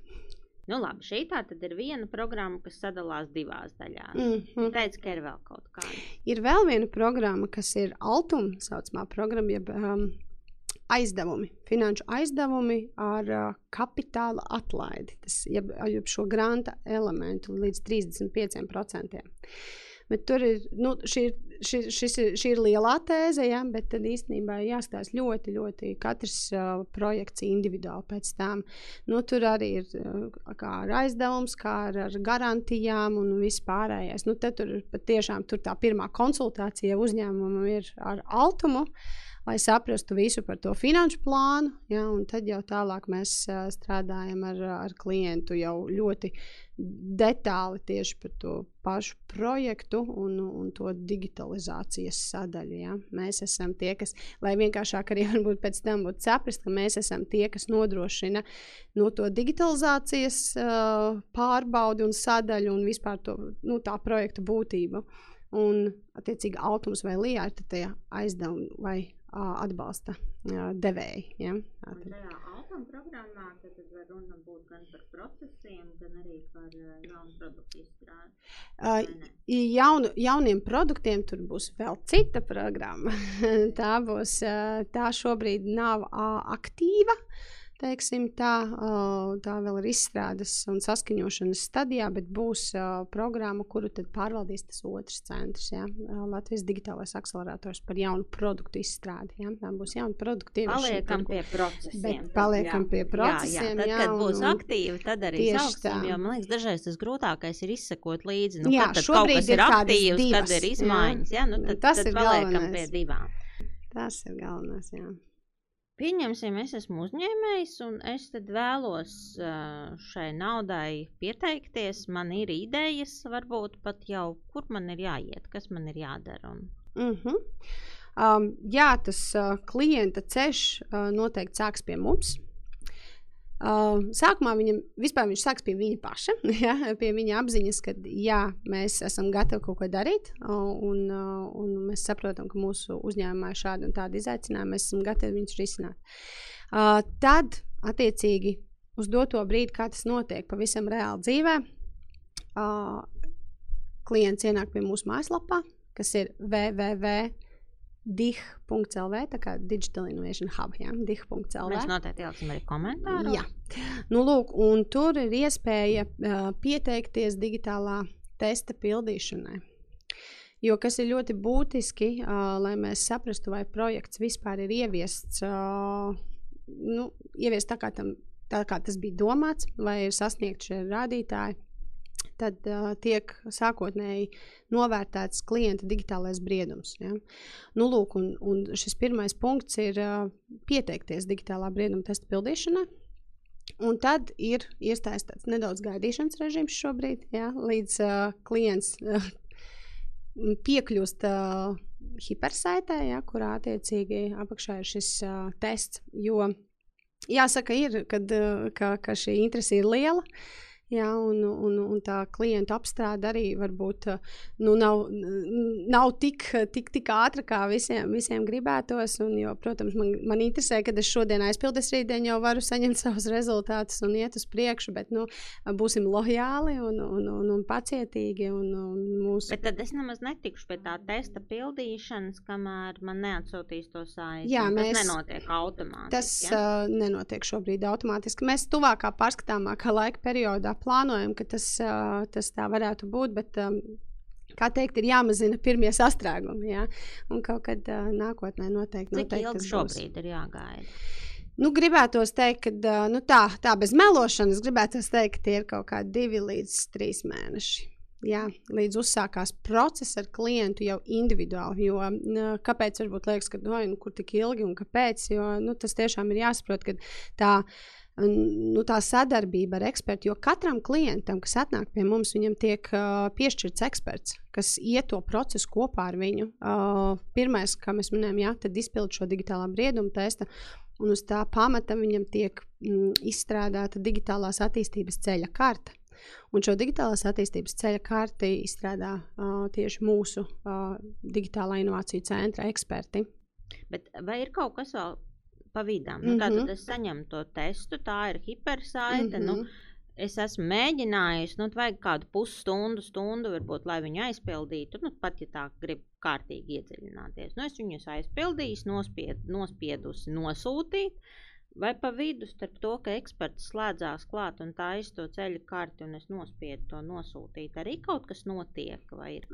Nu, labi, šī tā tad ir viena programma, kas sadalās divās daļās. Mm Mm. -hmm. Teicu, ka ir vēl kaut kāda. Ir vēl viena programma, kas ir Altuma saucamā programma, jeb um, aizdevumi, finanšu aizdevumi ar uh, kapitāla atlaidi. Tas jeb, jeb šo granta elementu līdz 35%. Bet tur ir, nu, šī, šī, šis šī ir lielā tēze, ja, bet tad īstenībā jāstāsta ļoti, ļoti katrs uh, projekts individuāli pēc tam. Nu, tur arī ir uh, kā ar aizdevums, kā ar, ar garantijām un viss pārējais. Nu, tad tur patiešām tur tā pirmā konsultācija uzņēmumam ir ar altumu lai saprastu visu par to finanšu plānu. Ja, tad jau tālāk mēs uh, strādājam ar, ar klientu jau ļoti detāli tieši par to pašu projektu un, un to digitalizācijas sadaļu. Ja. Mēs esam tie, kas, lai vienkāršāk arī varbūt pēc tam būtu saprast, ka mēs esam tie, kas nodrošina no to digitalizācijas uh, pārbaudi un sadaļu un vispār to, nu, tā projekta būtību. Un, attiecīgi, autors vai lijā ir tie aizdevumi vai atbalsta uh, devēji. Ja? Šajā automa programmā tad, var runa būt gan par procesiem, gan arī par uh, jaunu produktu izstrādi. Uh, jaunu, jauniem produktiem tur būs vēl cita programma. tā būs, tā šobrīd nav aktīva. Teiksim, tā, tā vēl ir izstrādes un saskaņošanas stadijā, bet būs programma, kuru tad pārvaldīs tas otrs centrs. Ja? Latvijas digitālais akcelerators par jaunu produktu izstrādi. Ja? Tā būs jauna produkta ieviešana Paliekam pie procesiem. Bet paliekam jā. pie Jā, procesiem, jā, tad, jā, kad un- būs un- aktīvi, tad arī sauksim, jo man liekas, dažreiz tas grūtākais ir izsekot līdzi. Nu, Jā, kad tad kaut šobrīd kas ir ir aktīvs, kad divas, ir jā. izmaiņas. Jā, nu, tad, Tas tad ir paliekam galvenais. pie divām. Tas ir galvenais. Jā. Pieņemsim, es esmu uzņēmējs, un es tad vēlos šai naudai pieteikties. Man ir idejas, varbūt pat jau, kur man ir jāiet, kas man ir jādara. Un... Uh -huh. um, jā, tas uh, klienta ceļš uh, noteikti sāks pie mums. Uh, sākumā viņam vispār viņš sāks pie viņa paša, ja, pie viņa apziņas, ka jā, mēs esam gatavi kaut ko darīt, un, un mēs saprotam, ka mūsu uzņēmumā ir šādi un tādi izaicinājumi, mēs esam gatavi viņus risināt. Uh, tad, attiecīgi, uz doto brīdi, kā tas notiek pavisam reāli dzīvē, uh, klients ienāk pie mūsu mājaslapā, kas ir www. Dih.lv, tā kā Digital Innovation Hub, ja, dih.lv. Mēs noteikti ieliksim arī komentāru. Jā, nu, lūk, un tur ir iespēja uh, pieteikties digitālā testa pildīšanai. Jo kas ir ļoti būtiski, uh, lai mēs saprastu, vai projekts vispār ir ieviests, uh, nu, ieviests tā, kā tam, tā kā tas bija domāts, vai ir sasniegti šie rādītāji. Tad uh, tiek sākotnēji novērtēts klienta digitālais briedums. Ja? Nu, lūk, un, un šis pirmais punkts ir uh, pieteikties digitālā brieduma testa pildīšanai. Un tad ir iestājas tāds nedaudz gaidīšanas režīms šobrīd, ja, līdz uh, klients uh, piekļūst uh, hipersaitē, ja, kurā attiecīgi apakšā ir šis uh, tests. Jo jāsaka, ir, kad, uh, ka, ka šī interese ir liela. Jā, un, un, un tā klienta apstrāde arī varbūt nu, nav, nav tik, tik, tik ātra, kā visiem, visiem gribētos. Un, jo, protams, man, man interesē, kad es šodien aizpildīšu, rītdien jau varu saņemt savus rezultātus un iet uz priekšu, bet nu, būsim lojāli un, un, un, un pacietīgi. Un, un mūsu... Bet tad es nemaz netikšu pie tā testa pildīšanas, kamēr man neatsūtīs to saiti. Jā, mēs- Tas nenotiek automātiski. Tas ja? uh, nenotiek šobrīd automātiski. Mēs tuvākā pārskatāmākā laika periodā plānojam, ka tas, tas tā varētu būt. Bet, kā teikt, ir jāmazina pirmie sastrēgumi. Ja? Un kaut kad uh, nākotnē noteikti. Cik noteikti ilgi šobrīd ir jāgaida? Nu, gribētos teikt, ka nu, tā, tā bez melošanas, gribētos teikt, ka tie ir kaut kādi divi līdz trīs mēneši. Jā, līdz uzsākās process ar klientu jau individuāli. Jo, kāpēc varbūt liekas, ka nu, kur tik ilgi un kāpēc? Jo nu, tas tiešām ir jāsaprot, ka tā ir nu, tā sadarbība ar ekspertu, jo katram klientam, kas atnāk pie mums, viņam tiek uh, piešķirts eksperts, kas iet to procesu kopā ar viņu. Uh, pirmais, kā mēs minējām, jā, tad izpild šo digitālā brieduma testu, un uz tā pamata viņam tiek mm, izstrādāta digitālās attīstības ceļa karte. Un šo digitālās attīstības ceļa karti izstrādā uh, tieši mūsu uh, digitālā inovāciju centra eksperti. Bet vai ir kaut kas vēl pa vidām. Nu, mm -hmm. Tātad es saņemu to testu, tā ir hipersaite. Mm -hmm. nu, mhm. es esmu mēģinājis, nu, vajag kādu pusstundu, stundu, varbūt, lai viņu aizpildītu. Nu, pat ja tā grib kārtīgi iedziļināties. Nu, es viņus aizpildīju, nospied, nospiedusi, nosūtīt. Vai pa vidu starp to, ka eksperts slēdzās klāt un tā izto ceļu karti, un es nospiedu to nosūtīt, arī kaut kas notiek?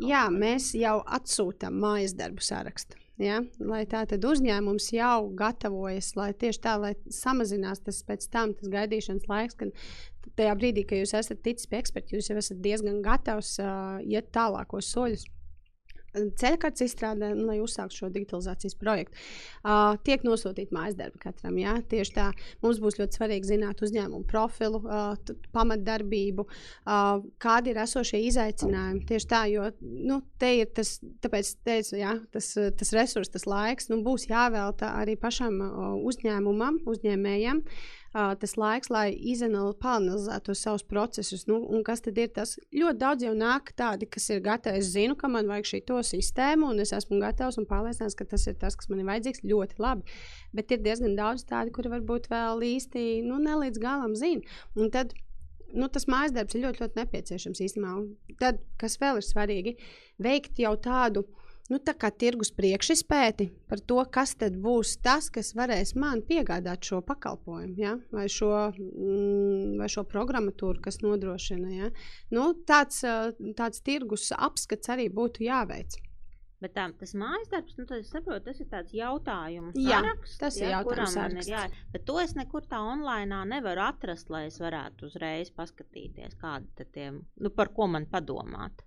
Jā, kas? mēs jau atsūtām mājas darbu sarakstu. Ja? Lai tā tad uzņēmums jau gatavojas, lai tieši tā, lai samazinās tas pēc tam tas gaidīšanas laiks, kad tajā brīdī, kad jūs esat ticis pie eksperta, jūs jau esat diezgan gatavs uh, iet tālākos soļus ceļkartes izstrādē, nu, lai uzsāktu šo digitalizācijas projektu. Uh, tiek nosūtīta mājas darba katram. Ja? Tieši tā, mums būs ļoti svarīgi zināt uzņēmumu profilu, uh, pamatdarbību, uh, kādi ir esošie izaicinājumi. Tieši tā, jo nu, te ir tas, tāpēc teicu, ja, tas, tas resurs, tas laiks nu, būs jāvelta arī pašam uh, uzņēmumam, uzņēmējam. Uh, uh, tas laiks, lai izanalizētu savus procesus. Nu, un kas tad ir tas? Ļoti daudz jau nāk tādi, kas ir gatavi. Es zinu, ka man vajag šī to sistēmu, un es esmu gatavs un pārliecināts, ka tas ir tas, kas man ir vajadzīgs. Ļoti labi. Bet ir diezgan daudz tādu, kuri varbūt vēl īsti nu, nelīdz galam zina. Un tad nu, tas mājas darbs ir ļoti, ļoti nepieciešams īstenībā. Un tad, kas vēl ir svarīgi, veikt jau tādu nu, tā kā tirgus priekšspēti par to, kas tad būs tas, kas varēs man piegādāt šo pakalpojumu, ja? vai, šo, mm, vai šo programmatūru, kas nodrošina. Ja? Nu, tāds, tāds tirgus apskats arī būtu jāveic. Bet tā, tas mājas darbs, nu, saprotu, tas ir tāds jautājums. Jā, saraksts, tas ir ja, jautājums. Ir jā, bet to es nekur tā online nevaru atrast, lai es varētu uzreiz paskatīties, kādi tie, nu, par ko man padomāt.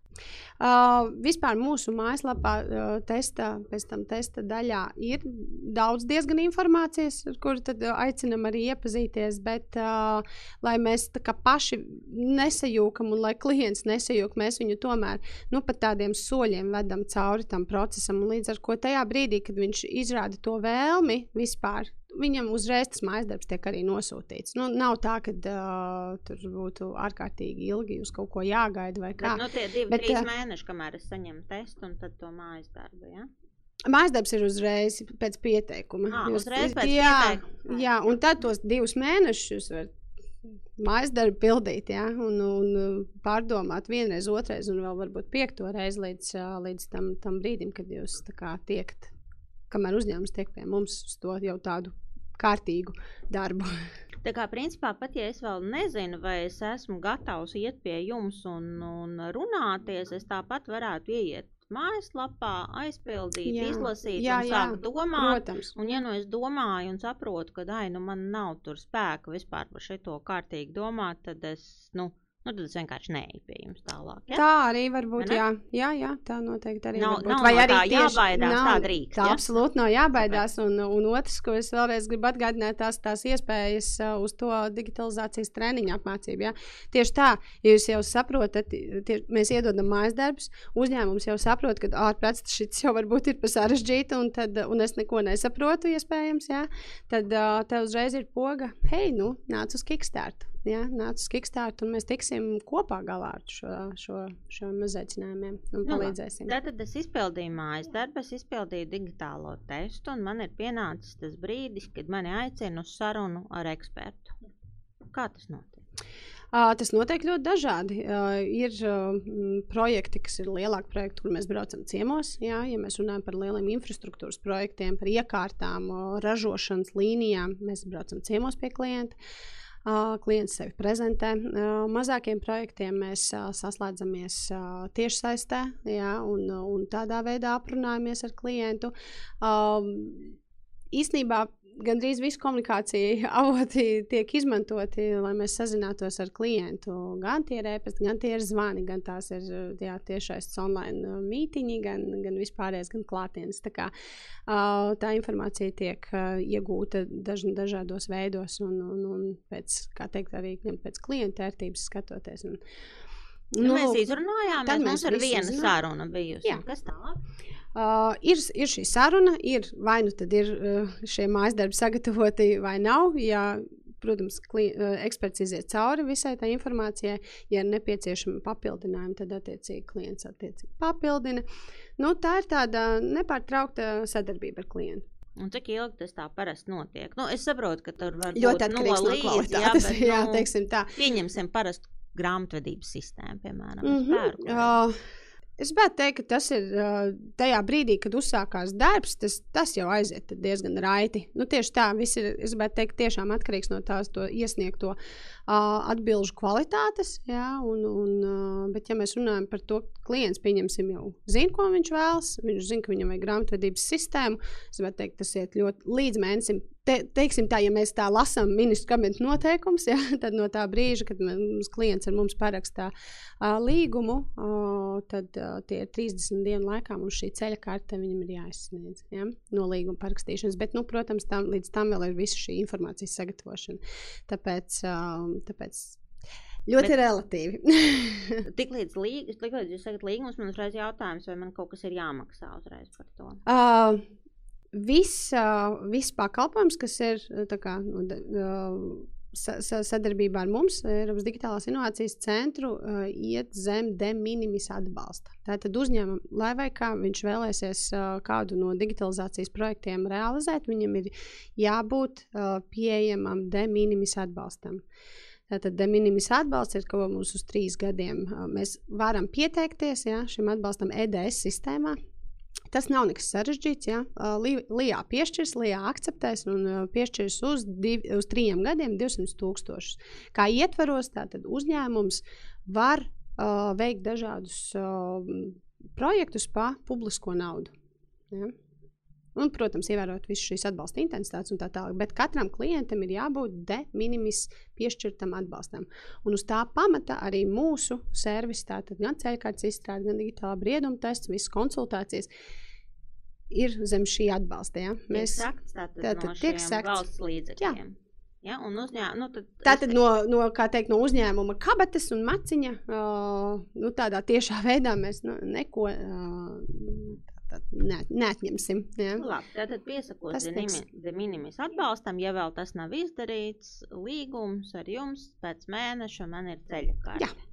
Uh, vispār mūsu mājaslapā, uh, testa, pēc tam testa daļā ir daudz diezgan informācijas, ar kuru tad aicinam arī iepazīties, bet uh, lai mēs paši nesajūkam un lai klients nesajūk, mēs viņu tomēr nu, pa tādiem soļiem vedam cauri tam procesam. Līdz ar to tajā brīdī, kad viņš izrāda to vēlmi vispār viņam uzreiz tas mājas darbs tiek arī nosūtīts. Nu, nav tā, ka uh, tur būtu ārkārtīgi ilgi uz kaut ko jāgaida vai kā. Bet, nu, tie divi, Bet, trīs uh, mēneši, kamēr es saņemu testu un tad to mājas darbu. Ja? Mājas darbs ir uzreiz pēc pieteikuma. À, Jūs, uzreiz pēc jā, pieteikuma. Jā, un tad tos divus mēnešus var mājas darbu pildīt, ja, un, un pārdomāt vienreiz, otrreiz, un vēl varbūt piekto reizi līdz, līdz tam, tam brīdim, kad jūs kā, tiekat, kamēr uzņēmums tiek pie mums uz to jau tādu kārtīgu darbu. Tā kā principā pat ja es vēl nezinu, vai es esmu gatavs iet pie jums un, un runāties, es tāpat varētu ieiet mājaslapā, aizpildīt, jā, izlasīt, jā, un sākt domāt. Protams. Un, ja nu es domāju un saprotu, ka ai, nu man nav tur spēka vispār par šo kārtīgi domāt, tad es nu, Nu, tad es vienkārši neeju pie jums tālāk. Ja? Tā arī var būt. Jā, jā, jā, tā noteikti arī nav. Nav Vai no arī tieši, jābaidās, nav, tā drīkst. Tā ja? absolūti nav jābaidās. Un, un otrs, ko es vēlreiz gribu atgādināt, tās, tās iespējas uh, uz to digitalizācijas treniņu apmācību. Ja? Tieši tā, ja jūs jau saprotat, tie, mēs iedodam mājas darbus, uzņēmums jau saprot, ka ārprāts šis jau varbūt ir par sarežģītu, un, tad, un es neko nesaprotu, iespējams, ja? tad uh, tev uzreiz ir poga, hei, nu, nāc uz Kickstarter ja, nāca uz Kickstarter, un mēs tiksim kopā galā ar šo, šo, šo izaicinājumiem un nu, palīdzēsim. Nu, tad es izpildīju mājas darbu, es izpildīju digitālo testu, un man ir pienācis tas brīdis, kad mani aicina uz sarunu ar ekspertu. Kā tas notiek? Tas notiek ļoti dažādi. Ir projekti, kas ir lielāki projekti, kur mēs braucam ciemos. Jā, ja mēs runājam par lieliem infrastruktūras projektiem, par iekārtām, ražošanas līnijām, mēs braucam ciemos pie klienta. Klients sevi prezentē. Mazākiem projektiem mēs saslēdzamies tiešsaistē jā, un, un tādā veidā aprunājamies ar klientu. Īsnībā gandrīz visu komunikāciju avoti tiek izmantoti, lai mēs sazinātos ar klientu. Gan tie ir ēpasti, gan tie ir zvani, gan tās ir jā, tiešais online uh, mītiņi, gan, gan vispārējais, gan klātienes. Tā, kā, uh, tā informācija tiek uh, iegūta daž, dažādos veidos un, un, un pēc, kā teikt, arī pēc klienta ērtības skatoties. Un, nu, nu, mēs izrunājām, mēs mums ir viena saruna bijusi. Jā. Kas tālāk? Uh, ir, ir šī saruna, ir vai nu tad ir uh, šie mājas darbi sagatavoti vai nav. Ja, protams, kli, uh, eksperts iziet cauri visai tai informācijai. Ja ir nepieciešama papildinājuma, tad attiecīgi klients attiecīgi papildina. Nu, tā ir tāda nepārtraukta sadarbība ar klientu. Un cik ilgi tas tā parasti notiek? Nu, es saprotu, ka tur var būt ļoti no līdzi. Jā, bet, jā, nu, teiksim tā. Pieņemsim parastu grāmatvedības sistēmu, piemēram, mm -hmm. uh, Es gribētu teikt, ka tas ir tajā brīdī, kad uzsākās darbs, tas, tas jau aiziet diezgan raiti. Nu, tieši tā, viss ir, es gribētu teikt, tiešām atkarīgs no tās iesniegto uh, atbilžu kvalitātes. Jā, un, un, bet, ja mēs runājam par to, klients pieņemsim jau zina, ko viņš vēlas, viņš zina, ka viņam vajag grāmatvedības sistēmu, es gribētu teikt, tas iet ļoti līdz mēnesim te, teiksim tā, ja mēs tā lasām ministru kabineta noteikumus, ja, tad no tā brīža, kad mums klients ar mums parakstā uh, līgumu, uh, tad uh, tie ir 30 dienu laikā mums šī ceļa karte viņam ir jāizsniedz ja, no līguma parakstīšanas. Bet, nu, protams, tam, līdz tam vēl ir visa šī informācijas sagatavošana. Tāpēc, uh, tāpēc Ļoti Bet, relatīvi. tik līdz, līg, tik jūs sakat līgums, man uzreiz jautājums, vai man kaut kas ir jāmaksā uzreiz par to? Uh, viss, viss pakalpojums, kas ir kā, nu, sadarbībā ar mums, Eiropas Digitālās Innovācijas centru, iet zem de minimis atbalsta. Tātad uzņēmumam, lai vai kā viņš vēlēsies kādu no digitalizācijas projektiem realizēt, viņam ir jābūt pieejamam de minimis atbalstam. Tātad de minimis atbalsts ir kaut kas uz trīs gadiem. Mēs varam pieteikties ja, šim atbalstam EDS sistēmā. Tas nav nekas sarežģīts. Ja? Lijā piešķirs, Lijā akceptēs un piešķirs uz, div, uz trījiem gadiem 200 tūkstošus. Kā ietvaros, tātad uzņēmums var uh, veikt dažādus uh, projektus pa publisko naudu. Ja? Un, protams, ievērot visu šīs atbalsta intensitātes un tā tālāk. Bet katram klientam ir jābūt de minimis piešķirtam atbalstam. Un uz tā pamata arī mūsu servis, tātad gan ceļkārtas izstrāde, gan digitālā brieduma tests, visas konsultācijas. Ir zem šī atbalsta. Ja? Mēs tātad, no tiek sakts valsts līdzekļiem. Jā. Ja, uzņē, nu, tad Tātad no, no, teikt, no uzņēmuma kabatas un maciņa uh, nu, tādā tiešā veidā mēs nu, neko uh, ne, neatņemsim. Ja? Nu labi, tātad piesakot de minimis atbalstam, ja vēl tas nav izdarīts, līgums ar jums pēc mēneša man ir ceļa kārta. Jā.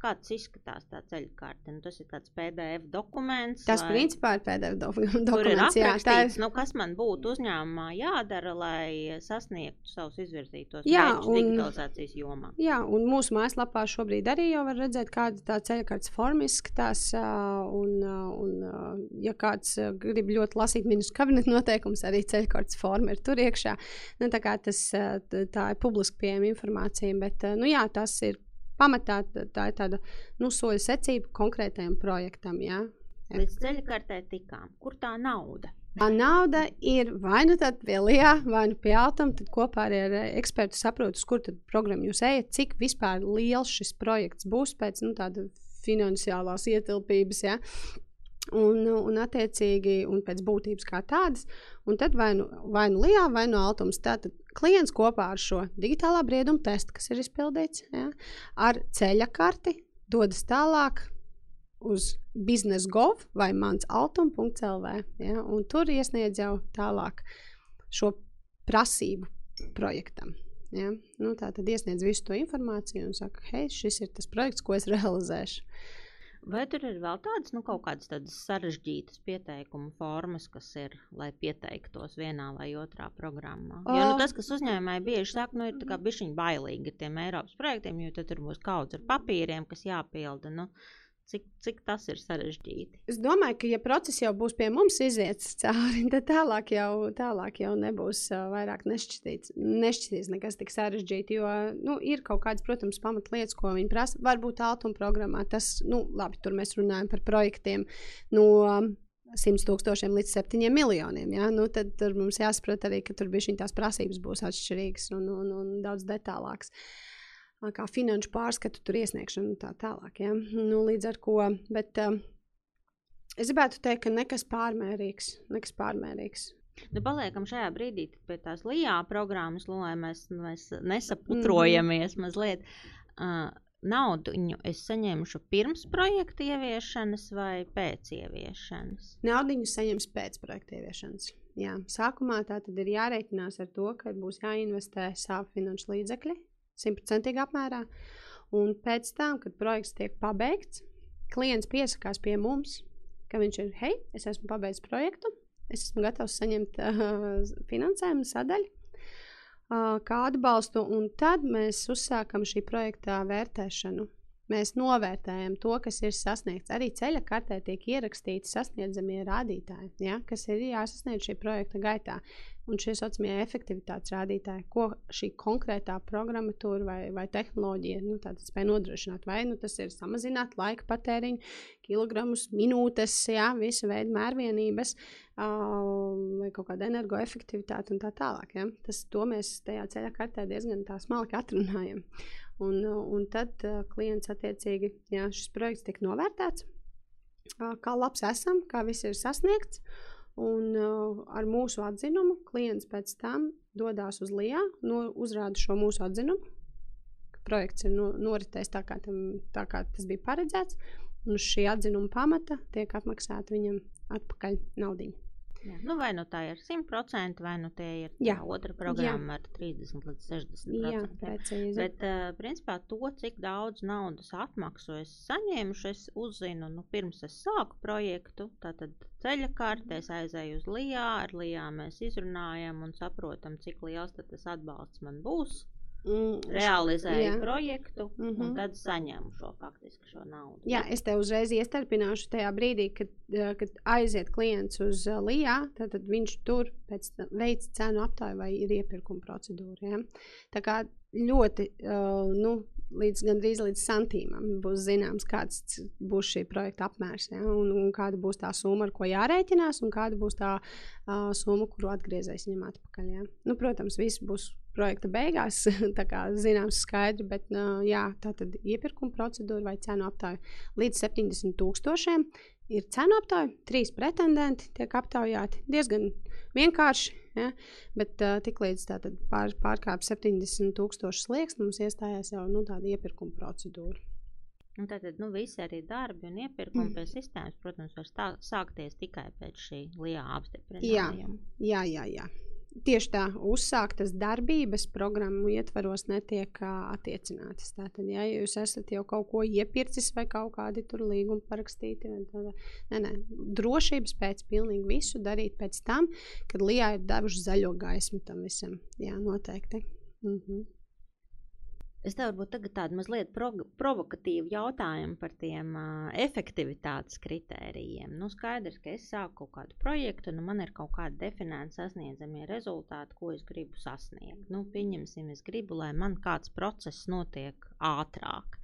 Kāds izskatās tā ceļu karte? Nu, tas ir tāds PDF dokuments. Tas vai... principā ir PDF do dokuments. Ir jā, tā ir. Nu, kas man būtu uzņēmumā jādara, lai sasniegtu savus izvirzītos mērķus digitalizācijas jomā? Jā, un mūsu mājaslapā šobrīd arī jau var redzēt, kāda tā ceļu kartes forma izskatās. Un, un, ja kāds grib ļoti lasīt ministru kabineta noteikumus, arī ceļu kartes forma ir tur iekšā. Nu, tā, tas, tā ir publiski pieejama informācija, bet nu, jā, tas ir pamatā tā ir tāda nu, soļu secība konkrētajam projektam. Ja? Līdz ceļa kartē tikām. Kur tā nauda? Tā nauda ir vai nu pie Lijā, vai nu pie Altām. Tad kopā ar ekspertu saprotu, kur programmu jūs ejat, cik vispār liels šis projekts būs pēc nu, tāda finansiālās ietilpības. Ja? Un, un, attiecīgi, un pēc būtības kā tādas. Un tad vai nu, vai nu Lijā, vai nu Altums. Tātad klients kopā ar šo digitālā brieduma testu, kas ir izpildīts, ja, ar ceļa karti dodas tālāk uz biznesa.gov vai mans altuma.lv. Ja, tur iesniedz jau tālāk šo prasību projektam. Ja? Nu, tā tad iesniedz visu to informāciju un saka, hei, šis ir tas projekts, ko es realizēšu. Vai tur ir vēl tādas, nu, kaut kādas tādas sarežģītas pieteikuma formas, kas ir, lai pieteiktos vienā vai otrā programmā? Jo nu, tas, kas uzņēmēji bieži saka, nu, ir tā kā bišķiņi bailīgi ar tiem Eiropas projektiem, jo tur būs kaudz ar papīriem, kas jāpilda. Nu, cik, cik tas ir sarežģīti? Es domāju, ka, ja process jau būs pie mums iziets cauri, tad tālāk jau, tālāk jau nebūs uh, vairāk nešķitīts, nešķitīts nekas tik sarežģīts. Jo nu, ir kaut kādas, protams, pamatlietas, ko viņi prasa. Varbūt altuma programmā tas, nu, labi, tur mēs runājam par projektiem. No, 100 tūkstošiem līdz 7 miljoniem. Ja? Nu, tad mums jāsaprot arī, ka tur bija tās prasības būs atšķirīgas un, un, un daudz detālākas. Kā finanšu pārskatu, tur iesniegšana un tā tālāk. Ja? Nu, līdz ar to, bet uh, es gribētu teikt, ka nekas pārmērīgs. Nekas pārmērīgs. Nu, paliekam šajā brīdī pie tās LIBE programmas, lai mēs, mēs nesaputrojamies mm mazliet. Uh, naudu es saņemšu pirms projekta ieviešanas vai pēc ieviešanas? Naudu saņems pēc projekta ieviešanas. Jā. Sākumā tā tad ir jārēķinās ar to, ka būs jāinvestē savu finanšu līdzekļi simtprocentīgi apmērā. Un pēc tam, kad projekts tiek pabeigts, klients piesakās pie mums, ka viņš ir, hei, es esmu pabeidzis projektu, es esmu gatavs saņemt uh, finansējumu sadaļu kā atbalstu, un tad mēs uzsākam šī projekta vērtēšanu. Mēs novērtējam to, kas ir sasniegts. Arī ceļa kartē tiek ierakstīti sasniedzamie rādītāji, ja, kas ir jāsasniedz šī projekta gaitā. Un šie saucamie efektivitātes rādītāji, ko šī konkrētā programmatūra vai, vai tehnoloģija nu, spēj nodrošināt. Vai nu, tas ir samazināt laika patēriņu, kilogramus, minūtes, jā, visu veidu mērvienības, uh, vai kaut kāda energoefektivitāte un tā tālāk. Ja? Tas, to mēs tajā ceļa kartē diezgan smalki atrunājam. Un, un tad uh, klients attiecīgi, jā, šis projekts tiek novērtēts, uh, kā labs esam, kā viss ir sasniegts. Un uh, ar mūsu atzinumu klients pēc tam dodas uz LIBE, no, uzrāda šo mūsu atzinumu, projekts ir no, noritējis tā kā, tam, tā, kā tas bija paredzēts. Un uz šī atzinuma pamata tiek apmaksāta viņam atpakaļ naudiņa. Jā. Nu, vai nu tā ir 100%, vai nu tā ir tā otra programma Jā. ar 30 līdz 60%. Jā, precīzi. Bet, uh, principā, to, cik daudz naudas atmaksu es saņēmu, es uzzinu, nu, pirms es sāku projektu. Tātad ceļa kārtēs aizēju uz Lijā, ar Lijā mēs izrunājam un saprotam, cik liels tas atbalsts man būs mm, realizēju jā. projektu, mm -hmm. un mhm. tad saņemu šo faktiski šo naudu. Jā, es te uzreiz iestarpināšu tajā brīdī, kad, kad aiziet klients uz uh, LIBE, tad, tad viņš tur pēc veids cenu aptāju vai ir iepirkuma procedūra. Ja? Tā kā ļoti, uh, nu, līdz gandrīz līdz santīmam būs zināms, kāds būs šī projekta apmērs, ja? un, un kāda būs tā summa, ar ko jārēķinās, un kāda būs tā uh, summa, kuru atgriezēs viņam atpakaļ. Ja? Nu, protams, viss būs projekta beigās, kā zināms, skaidri, bet uh, jā, tā tad iepirkuma procedūra vai cenu aptāja līdz 70 tūkstošiem ir cenu aptāja, trīs pretendenti tiek aptaujāti diezgan vienkārši. Ja? Bet uh, tiklīdz pār, pārkāpj 70 tūkstošu slieksni, mums iestājās jau nu, tāda iepirkuma procedūra. Un tātad nu, visi arī darbi un iepirkumi mm. pēc sistēmas, protams, var stā, sākties tikai pēc šī lielā apstiprinājuma. Jā, jā, jā. jā tieši tā uzsāktas darbības programmu ietvaros netiek attiecinātas. Tātad, ja jūs esat jau kaut ko iepircis vai kaut kādi tur līgumi parakstīti, tad nē, nē, drošības pēc pilnīgi visu darīt pēc tam, kad Lijā ir devuši zaļo gaismu tam visam. Jā, noteikti. Mhm. Es tev varbūt tagad tādu mazliet provokatīvu jautājumu par tiem uh, efektivitātes kritērijiem. Nu, skaidrs, ka es sāku kaut kādu projektu, nu, man ir kaut kādi definēti sasniedzamie rezultāti, ko es gribu sasniegt. Nu, pieņemsim, es gribu, lai man kāds process notiek ātrāk.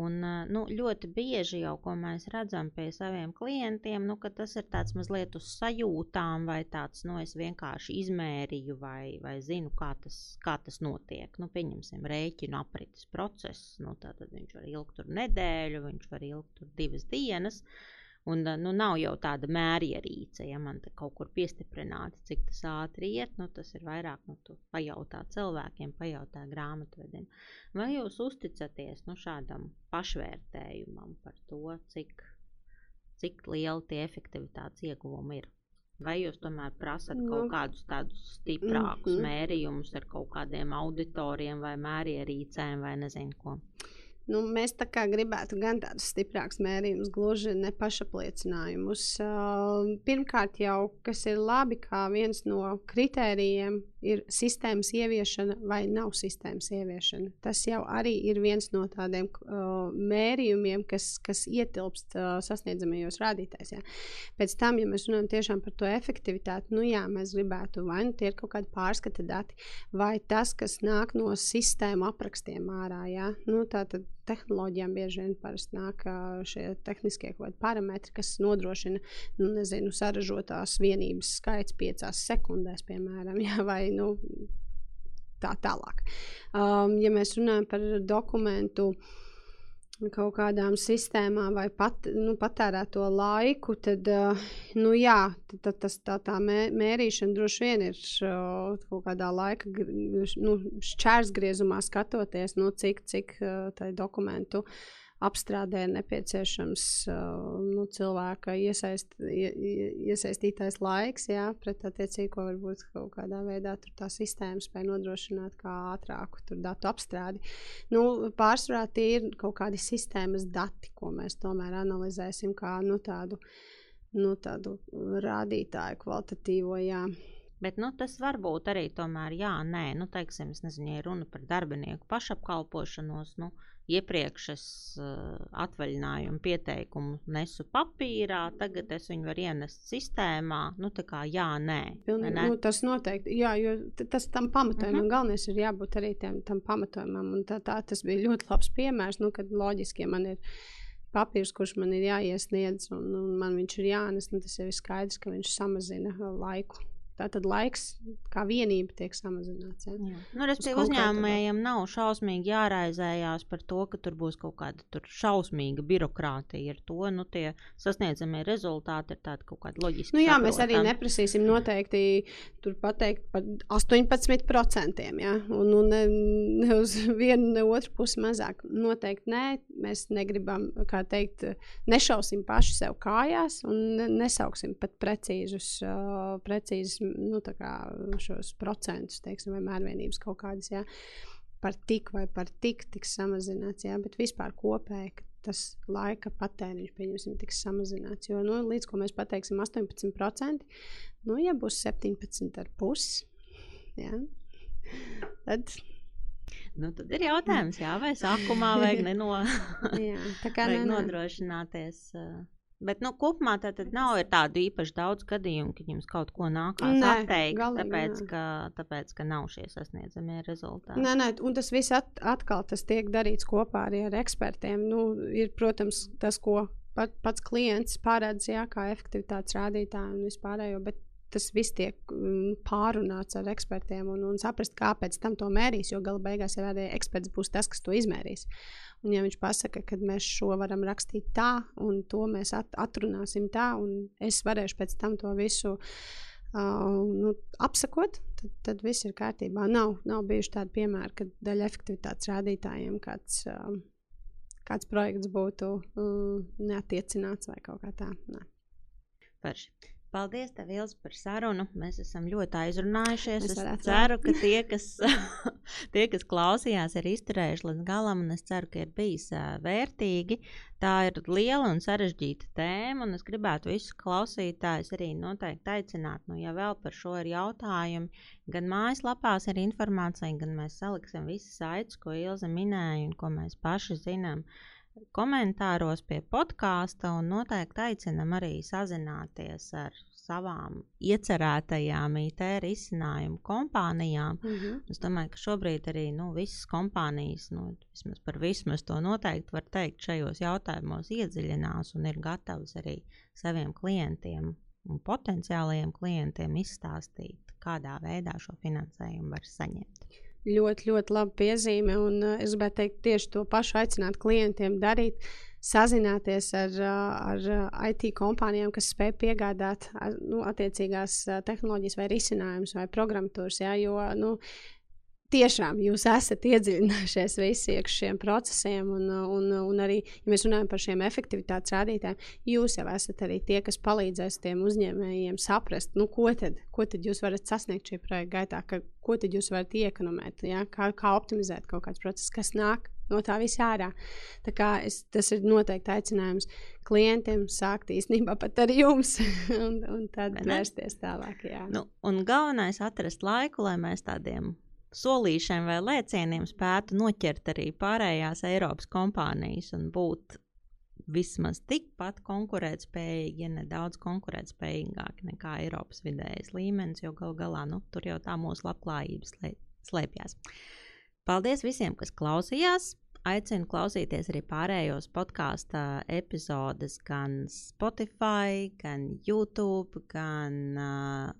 Un, nu, ļoti bieži jau, ko mēs redzam pie saviem klientiem, nu, tas ir tāds mazliet uz sajūtām, vai tāds, nu, es vienkārši izmērīju, vai, vai zinu, kā tas, kā tas notiek. Nu, pieņemsim, rēķinu aprites process, nu, tad viņš var ilgt tur nedēļu, viņš var ilgt tur divas dienas. Uh, Un nu, nav jau tāda mērierīce, ja man kaut kur piestiprināti, cik tas ātri iet. Nu, tas ir vairāk nu, pajautā cilvēkiem, pajautā grāmatvedim. Vai jūs uzticaties nu, šādam pašvērtējumam par to, cik, cik liela tie efektivitātes ieguvumi ir? Vai jūs tomēr prasat nu, kaut kādus tādus stiprākus mm -hmm. mērījumus ar kaut kādiem auditoriem vai mērierīcēm vai nezinu ko? Nu, mēs tā kā gribētu gan tādus stiprākus mērījumus, gluži ne pašapliecinājumus. Pirmkārt, jau kas ir labi, kā viens no kritērijiem ir sistēmas ieviešana vai nav sistēmas ieviešana. Tas jau arī ir viens no tādiem uh, mērījumiem, kas, kas ietilpst uh, sasniedzamajos rādītājos. Pēc tam, ja mēs runājam par to efektivitāti, nu jā, mēs gribētu vai nu tie ir kaut kādi pārskata dati, vai tas, kas nāk no sistēmu aprakstiem ārā. Ja. Nu, tātad tehnoloģijām bieži vien parasti nāk šie tehniskie parametri, kas nodrošina nu, nezinu, saražotās vienības skaits piecās sekundēs, piemēram, jā, vai nu, tā tālāk. Um, ja mēs runājam par dokumentu kaut kādām sistēmām vai pat, nu, patērēto laiku, tad, uh, nu, jā, tad, tas, tā, tā mē, mērīšana droši vien ir uh, kaut kādā laika nu, šķērsgriezumā skatoties, nu, cik, cik uh, tai dokumentu uh, apstrādē nepieciešams uh, nu, cilvēka iesaist, ie, iesaistītais laiks, jā, pret attiecīgi, ko varbūt kaut kādā veidā tā sistēma spēja nodrošināt kā ātrāku datu apstrādi. Nu, pārsvarā tie ir kaut kādi sistēmas dati, ko mēs tomēr analizēsim kā nu, tādu, nu, tādu rādītāju kvalitatīvo. Jā. Bet nu, tas var būt arī tomēr, jā, nē, nu, teiksim, es nezinu, ja runa par darbinieku pašapkalpošanos. Nu, iepriekš es uh, atvaļinājumu pieteikumu nesu papīrā, tagad es viņu varu ienest sistēmā. Nu, tā kā jā, nē. Pilnīgi, ne? nu, tas noteikti, jā, jo tas tam pamatojumam, uh mhm. -huh. galvenais ir jābūt arī tam, tam pamatojumam. Un tā, tā tas bija ļoti labs piemērs, nu, kad loģiski, man ir papīrs, kurš man ir jāiesniedz, un, un man viņš ir jānes, nu, tas jau ir skaidrs, ka viņš samazina laiku Tātad laiks kā vienība tiek samazināts. Ja? Jā. Nu, Respektīvi, uzņēmējiem nav šausmīgi jāraizējās par to, ka tur būs kaut kāda šausmīga birokrātija. Ar to nu, tie sasniedzamie rezultāti ir tādi kaut kādi loģiski. Nu, jā, saprotam. mēs arī neprasīsim noteikti tur pateikt par 18%. Ja? Un, un ne, ne uz vienu, ne otru pusi mazāk. Noteikti nē, mēs negribam, kā teikt, nešausim paši sev kājās un nesauksim pat precīzus, uh, precīzus nu, šos procentus, teiksim, vai mērvienības kaut kādas, jā, par tik vai par tik tiks samazināts, jā, bet vispār kopēji tas laika patēriņš, pieņemsim, tiks samazināts. Jo, nu, līdz ko mēs pateiksim 18%, nu, ja būs 17,5%, jā, tad Nu, tad ir jautājums, jā, vai sākumā vajag, neno... jā, vajag ne, nodrošināties. Uh, Bet nu, kopumā tā nav tādu īpaši daudz gadījumu, ka jums kaut ko nākās nē, atteikt, galīgi, tāpēc, nē. ka, tāpēc, ka nav šie sasniedzamie rezultāti. Nē, nē, un tas viss at, atkal tas tiek darīts kopā arī ar ekspertiem. Nu, ir, protams, tas, ko pat, pats klients paredz, jā, kā efektivitātes rādītāju un vispārējo, bet tas viss tiek um, pārunāts ar ekspertiem un, un saprast, kāpēc tam to mērīs, jo gala beigās jau arī eksperts būs tas, kas to izmērīs. Un, ja viņš pasaka, ka mēs šo varam rakstīt tā, un to mēs at atrunāsim tā, un es varēšu pēc tam to visu uh, nu, apsakot, tad, tad viss ir kārtībā. Nav, nav bijuši tādi piemēri, kad daļa efektivitātes rādītājiem kāds, uh, kāds projekts būtu uh, neatiecināts vai kaut kā tā. Nē. Parši. Paldies, tev, Ilze, par sarunu. Mēs esam ļoti aizrunājušies. Es, es ceru, ka tie kas, tie, kas klausījās, ir izturējuši līdz galam, un es ceru, ka ir bijis vērtīgi. Tā ir liela un sarežģīta tēma, un es gribētu visus klausītājus arī noteikti aicināt, nu, ja vēl par šo ir jautājumi, gan mājaslapās ir informācija, gan mēs saliksim visas saites, ko Ilze minēja un ko mēs paši zinām. Uh, komentāros pie podkāsta un noteikti aicinam arī sazināties ar savām iecerētajām IT risinājumu kompānijām. Mm -hmm. Es domāju, ka šobrīd arī nu, visas kompānijas, nu, vismaz par visu mēs to noteikti var teikt, šajos jautājumos iedziļinās un ir gatavas arī saviem klientiem un potenciālajiem klientiem izstāstīt, kādā veidā šo finansējumu var saņemt ļoti, ļoti laba piezīme. Un, uh, es gribētu teikt, tieši to pašu aicināt klientiem darīt. Sazināties ar, ar IT kompānijām, kas spēj piegādāt nu, attiecīgās tehnoloģijas, vai risinājumus, vai programmatūras. Ja, jo nu, tiešām jūs esat iedziļinājušies visi iekšā šiem procesiem, un, un, un arī, ja mēs runājam par šiem efektivitātes rādītājiem, jūs jau esat arī tie, kas palīdzēs tiem uzņēmējiem saprast, nu, ko, tad, ko tad jūs varat sasniegt šī projekta gaitā, ka, ko tad jūs varat iekonomēt, ja? kā, kā optimizēt kaut kāds process, kas nāk no tā visa ārā. Tā kā es, tas ir noteikti aicinājums klientiem sākt īstenībā pat ar jums, un, un tad vērsties tālāk. Jā. Nu, un galvenais ir atrast laiku, lai mēs tādiem solīšiem vai lēcieniem spētu noķert arī pārējās Eiropas kompānijas un būt vismaz tikpat konkurētspējīgi, ja ne daudz konkurētspējīgāki nekā Eiropas vidējais līmenis, jo gal galā nu, tur jau tā mūsu labklājības slēpjas. Paldies visiem, kas klausījās! Aicinu klausīties arī pārējos podkāstu epizodes gan Spotify, gan YouTube, gan uh,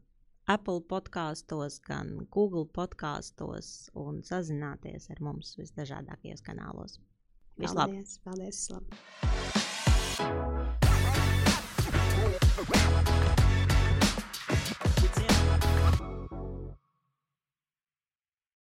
Apple podkāstos, gan Google podkāstos un sazināties ar mums visdažādākajos kanālos. Vislabāk! Paldies! paldies vislabāk.